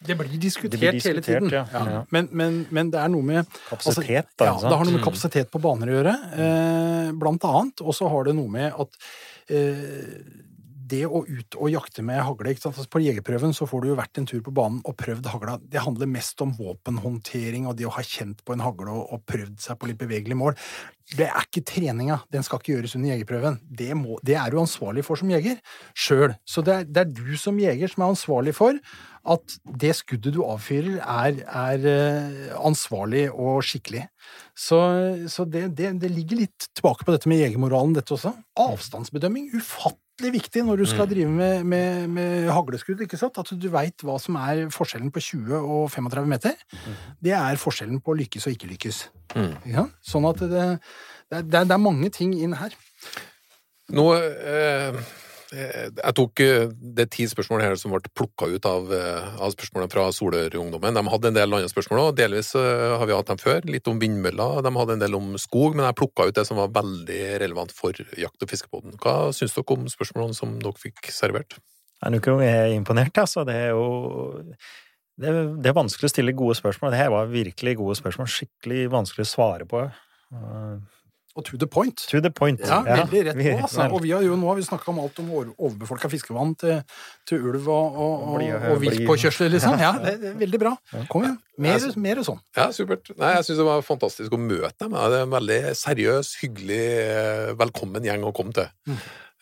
Det blir diskutert, Det blir hele tiden. ja. Ja. Men, men, men det er noe med Kapasitet, altså, da, Ja, det har noe med Mm. kapasitet på baner å gjøre, eh, blant annet. Og så har det noe med at eh, det å ut og jakte med hagle? Altså, På jegerprøven så får du jo vært en tur på banen og prøvd hagla. Det handler mest om våpenhåndtering og det å ha kjent på en hagle og, og prøvd seg på litt bevegelig mål. Det er ikke treninga. Den skal ikke gjøres under jegerprøven. Det, det er du ansvarlig for som jeger sjøl. Så det er, det er du som jeger som er ansvarlig for at det skuddet du avfyrer, er, er eh, ansvarlig og skikkelig. Så, så det, det, det ligger litt tilbake på dette med jegermoralen, dette også. Avstandsbedømming, ufattelig viktig når du skal drive med, med, med hagleskudd. ikke sant? At du veit hva som er forskjellen på 20 og 35 meter. Det er forskjellen på lykkes og ikke lykkes. Ikke sant? Sånn at det, det, er, det er mange ting inn her. Nå, eh, jeg tok eh, Det ti spørsmål her som ble plukka ut av, eh, av spørsmålene fra Solør-ungdommen. De hadde en del andre spørsmål òg. Delvis eh, har vi hatt dem før. Litt om vindmøller. De hadde en del om skog, men jeg plukka ut det som var veldig relevant for jakt- og fiskebåten. Hva syns dere om spørsmålene som dere fikk servert? Ja, Nå er imponert, altså. Det er jo det er, det er vanskelig å stille gode spørsmål. Det her var virkelig gode spørsmål. Skikkelig vanskelig å svare på. Uh, Og to the point. To the point. Ja, veldig rett på. Altså. Og vi har jo, nå har vi snakka om alt om over- overbefolka fiskevann til, til ulv og, og, og, og viltpåkjørsler, liksom. Ja, det, det er veldig bra. Kom igjen. Mer, mer sånn. Ja, supert. Nei, jeg syns det var fantastisk å møte dem. Det er en veldig seriøs, hyggelig, eh, velkommen gjeng å komme til.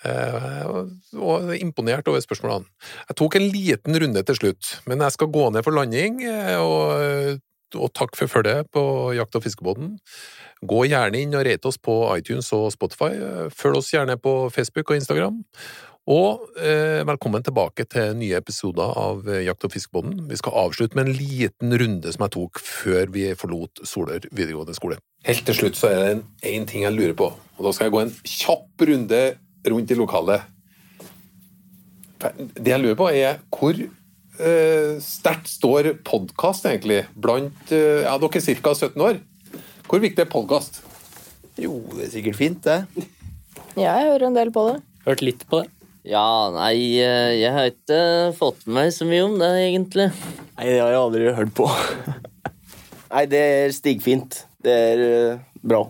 Eh, og- og imponert over spørsmålene. Jeg tok en liten runde til slutt, men jeg skal gå ned for landing, eh, og, og takk for følget på Jakt- og fiskebåten. Gå gjerne inn og rate oss på iTunes og Spotify. Følg oss gjerne på Facebook og Instagram. Og eh, velkommen tilbake til nye episoder av eh, Jakt- og fiskebåten. Vi skal avslutte med en liten runde som jeg tok før vi forlot Solør videregående skole. Helt til slutt så er det én ting jeg lurer på, og da skal jeg gå en kjapp runde rundt i lokalet. Det jeg lurer på, er hvor sterkt står podkast egentlig blant eh, ja, dere er ca. 17 år? Hvor viktig er podkast? Jo, det er sikkert fint, det. Ja, jeg hører en del på det. Hørt litt på det. Ja, nei, eh, jeg har ikke fått med meg så mye om det, egentlig. Nei, det har jeg aldri hørt på. Nei, det er stigfint. Det er eh, bra.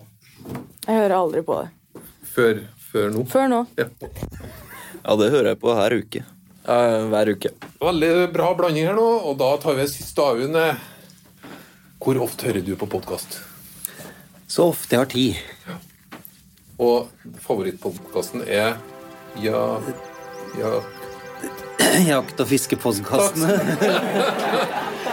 Jeg hører aldri på det. Før, før nå? Før nå. Ja, det hører jeg på hver uke. Ja, hver uke. Veldig bra blanding her nå, og da tar vi siste avund. Hvor ofte hører du på podkast? Så ofte jeg har tid. Og favorittpodkasten er Ja Ja Jakt- og fiskepodkastene.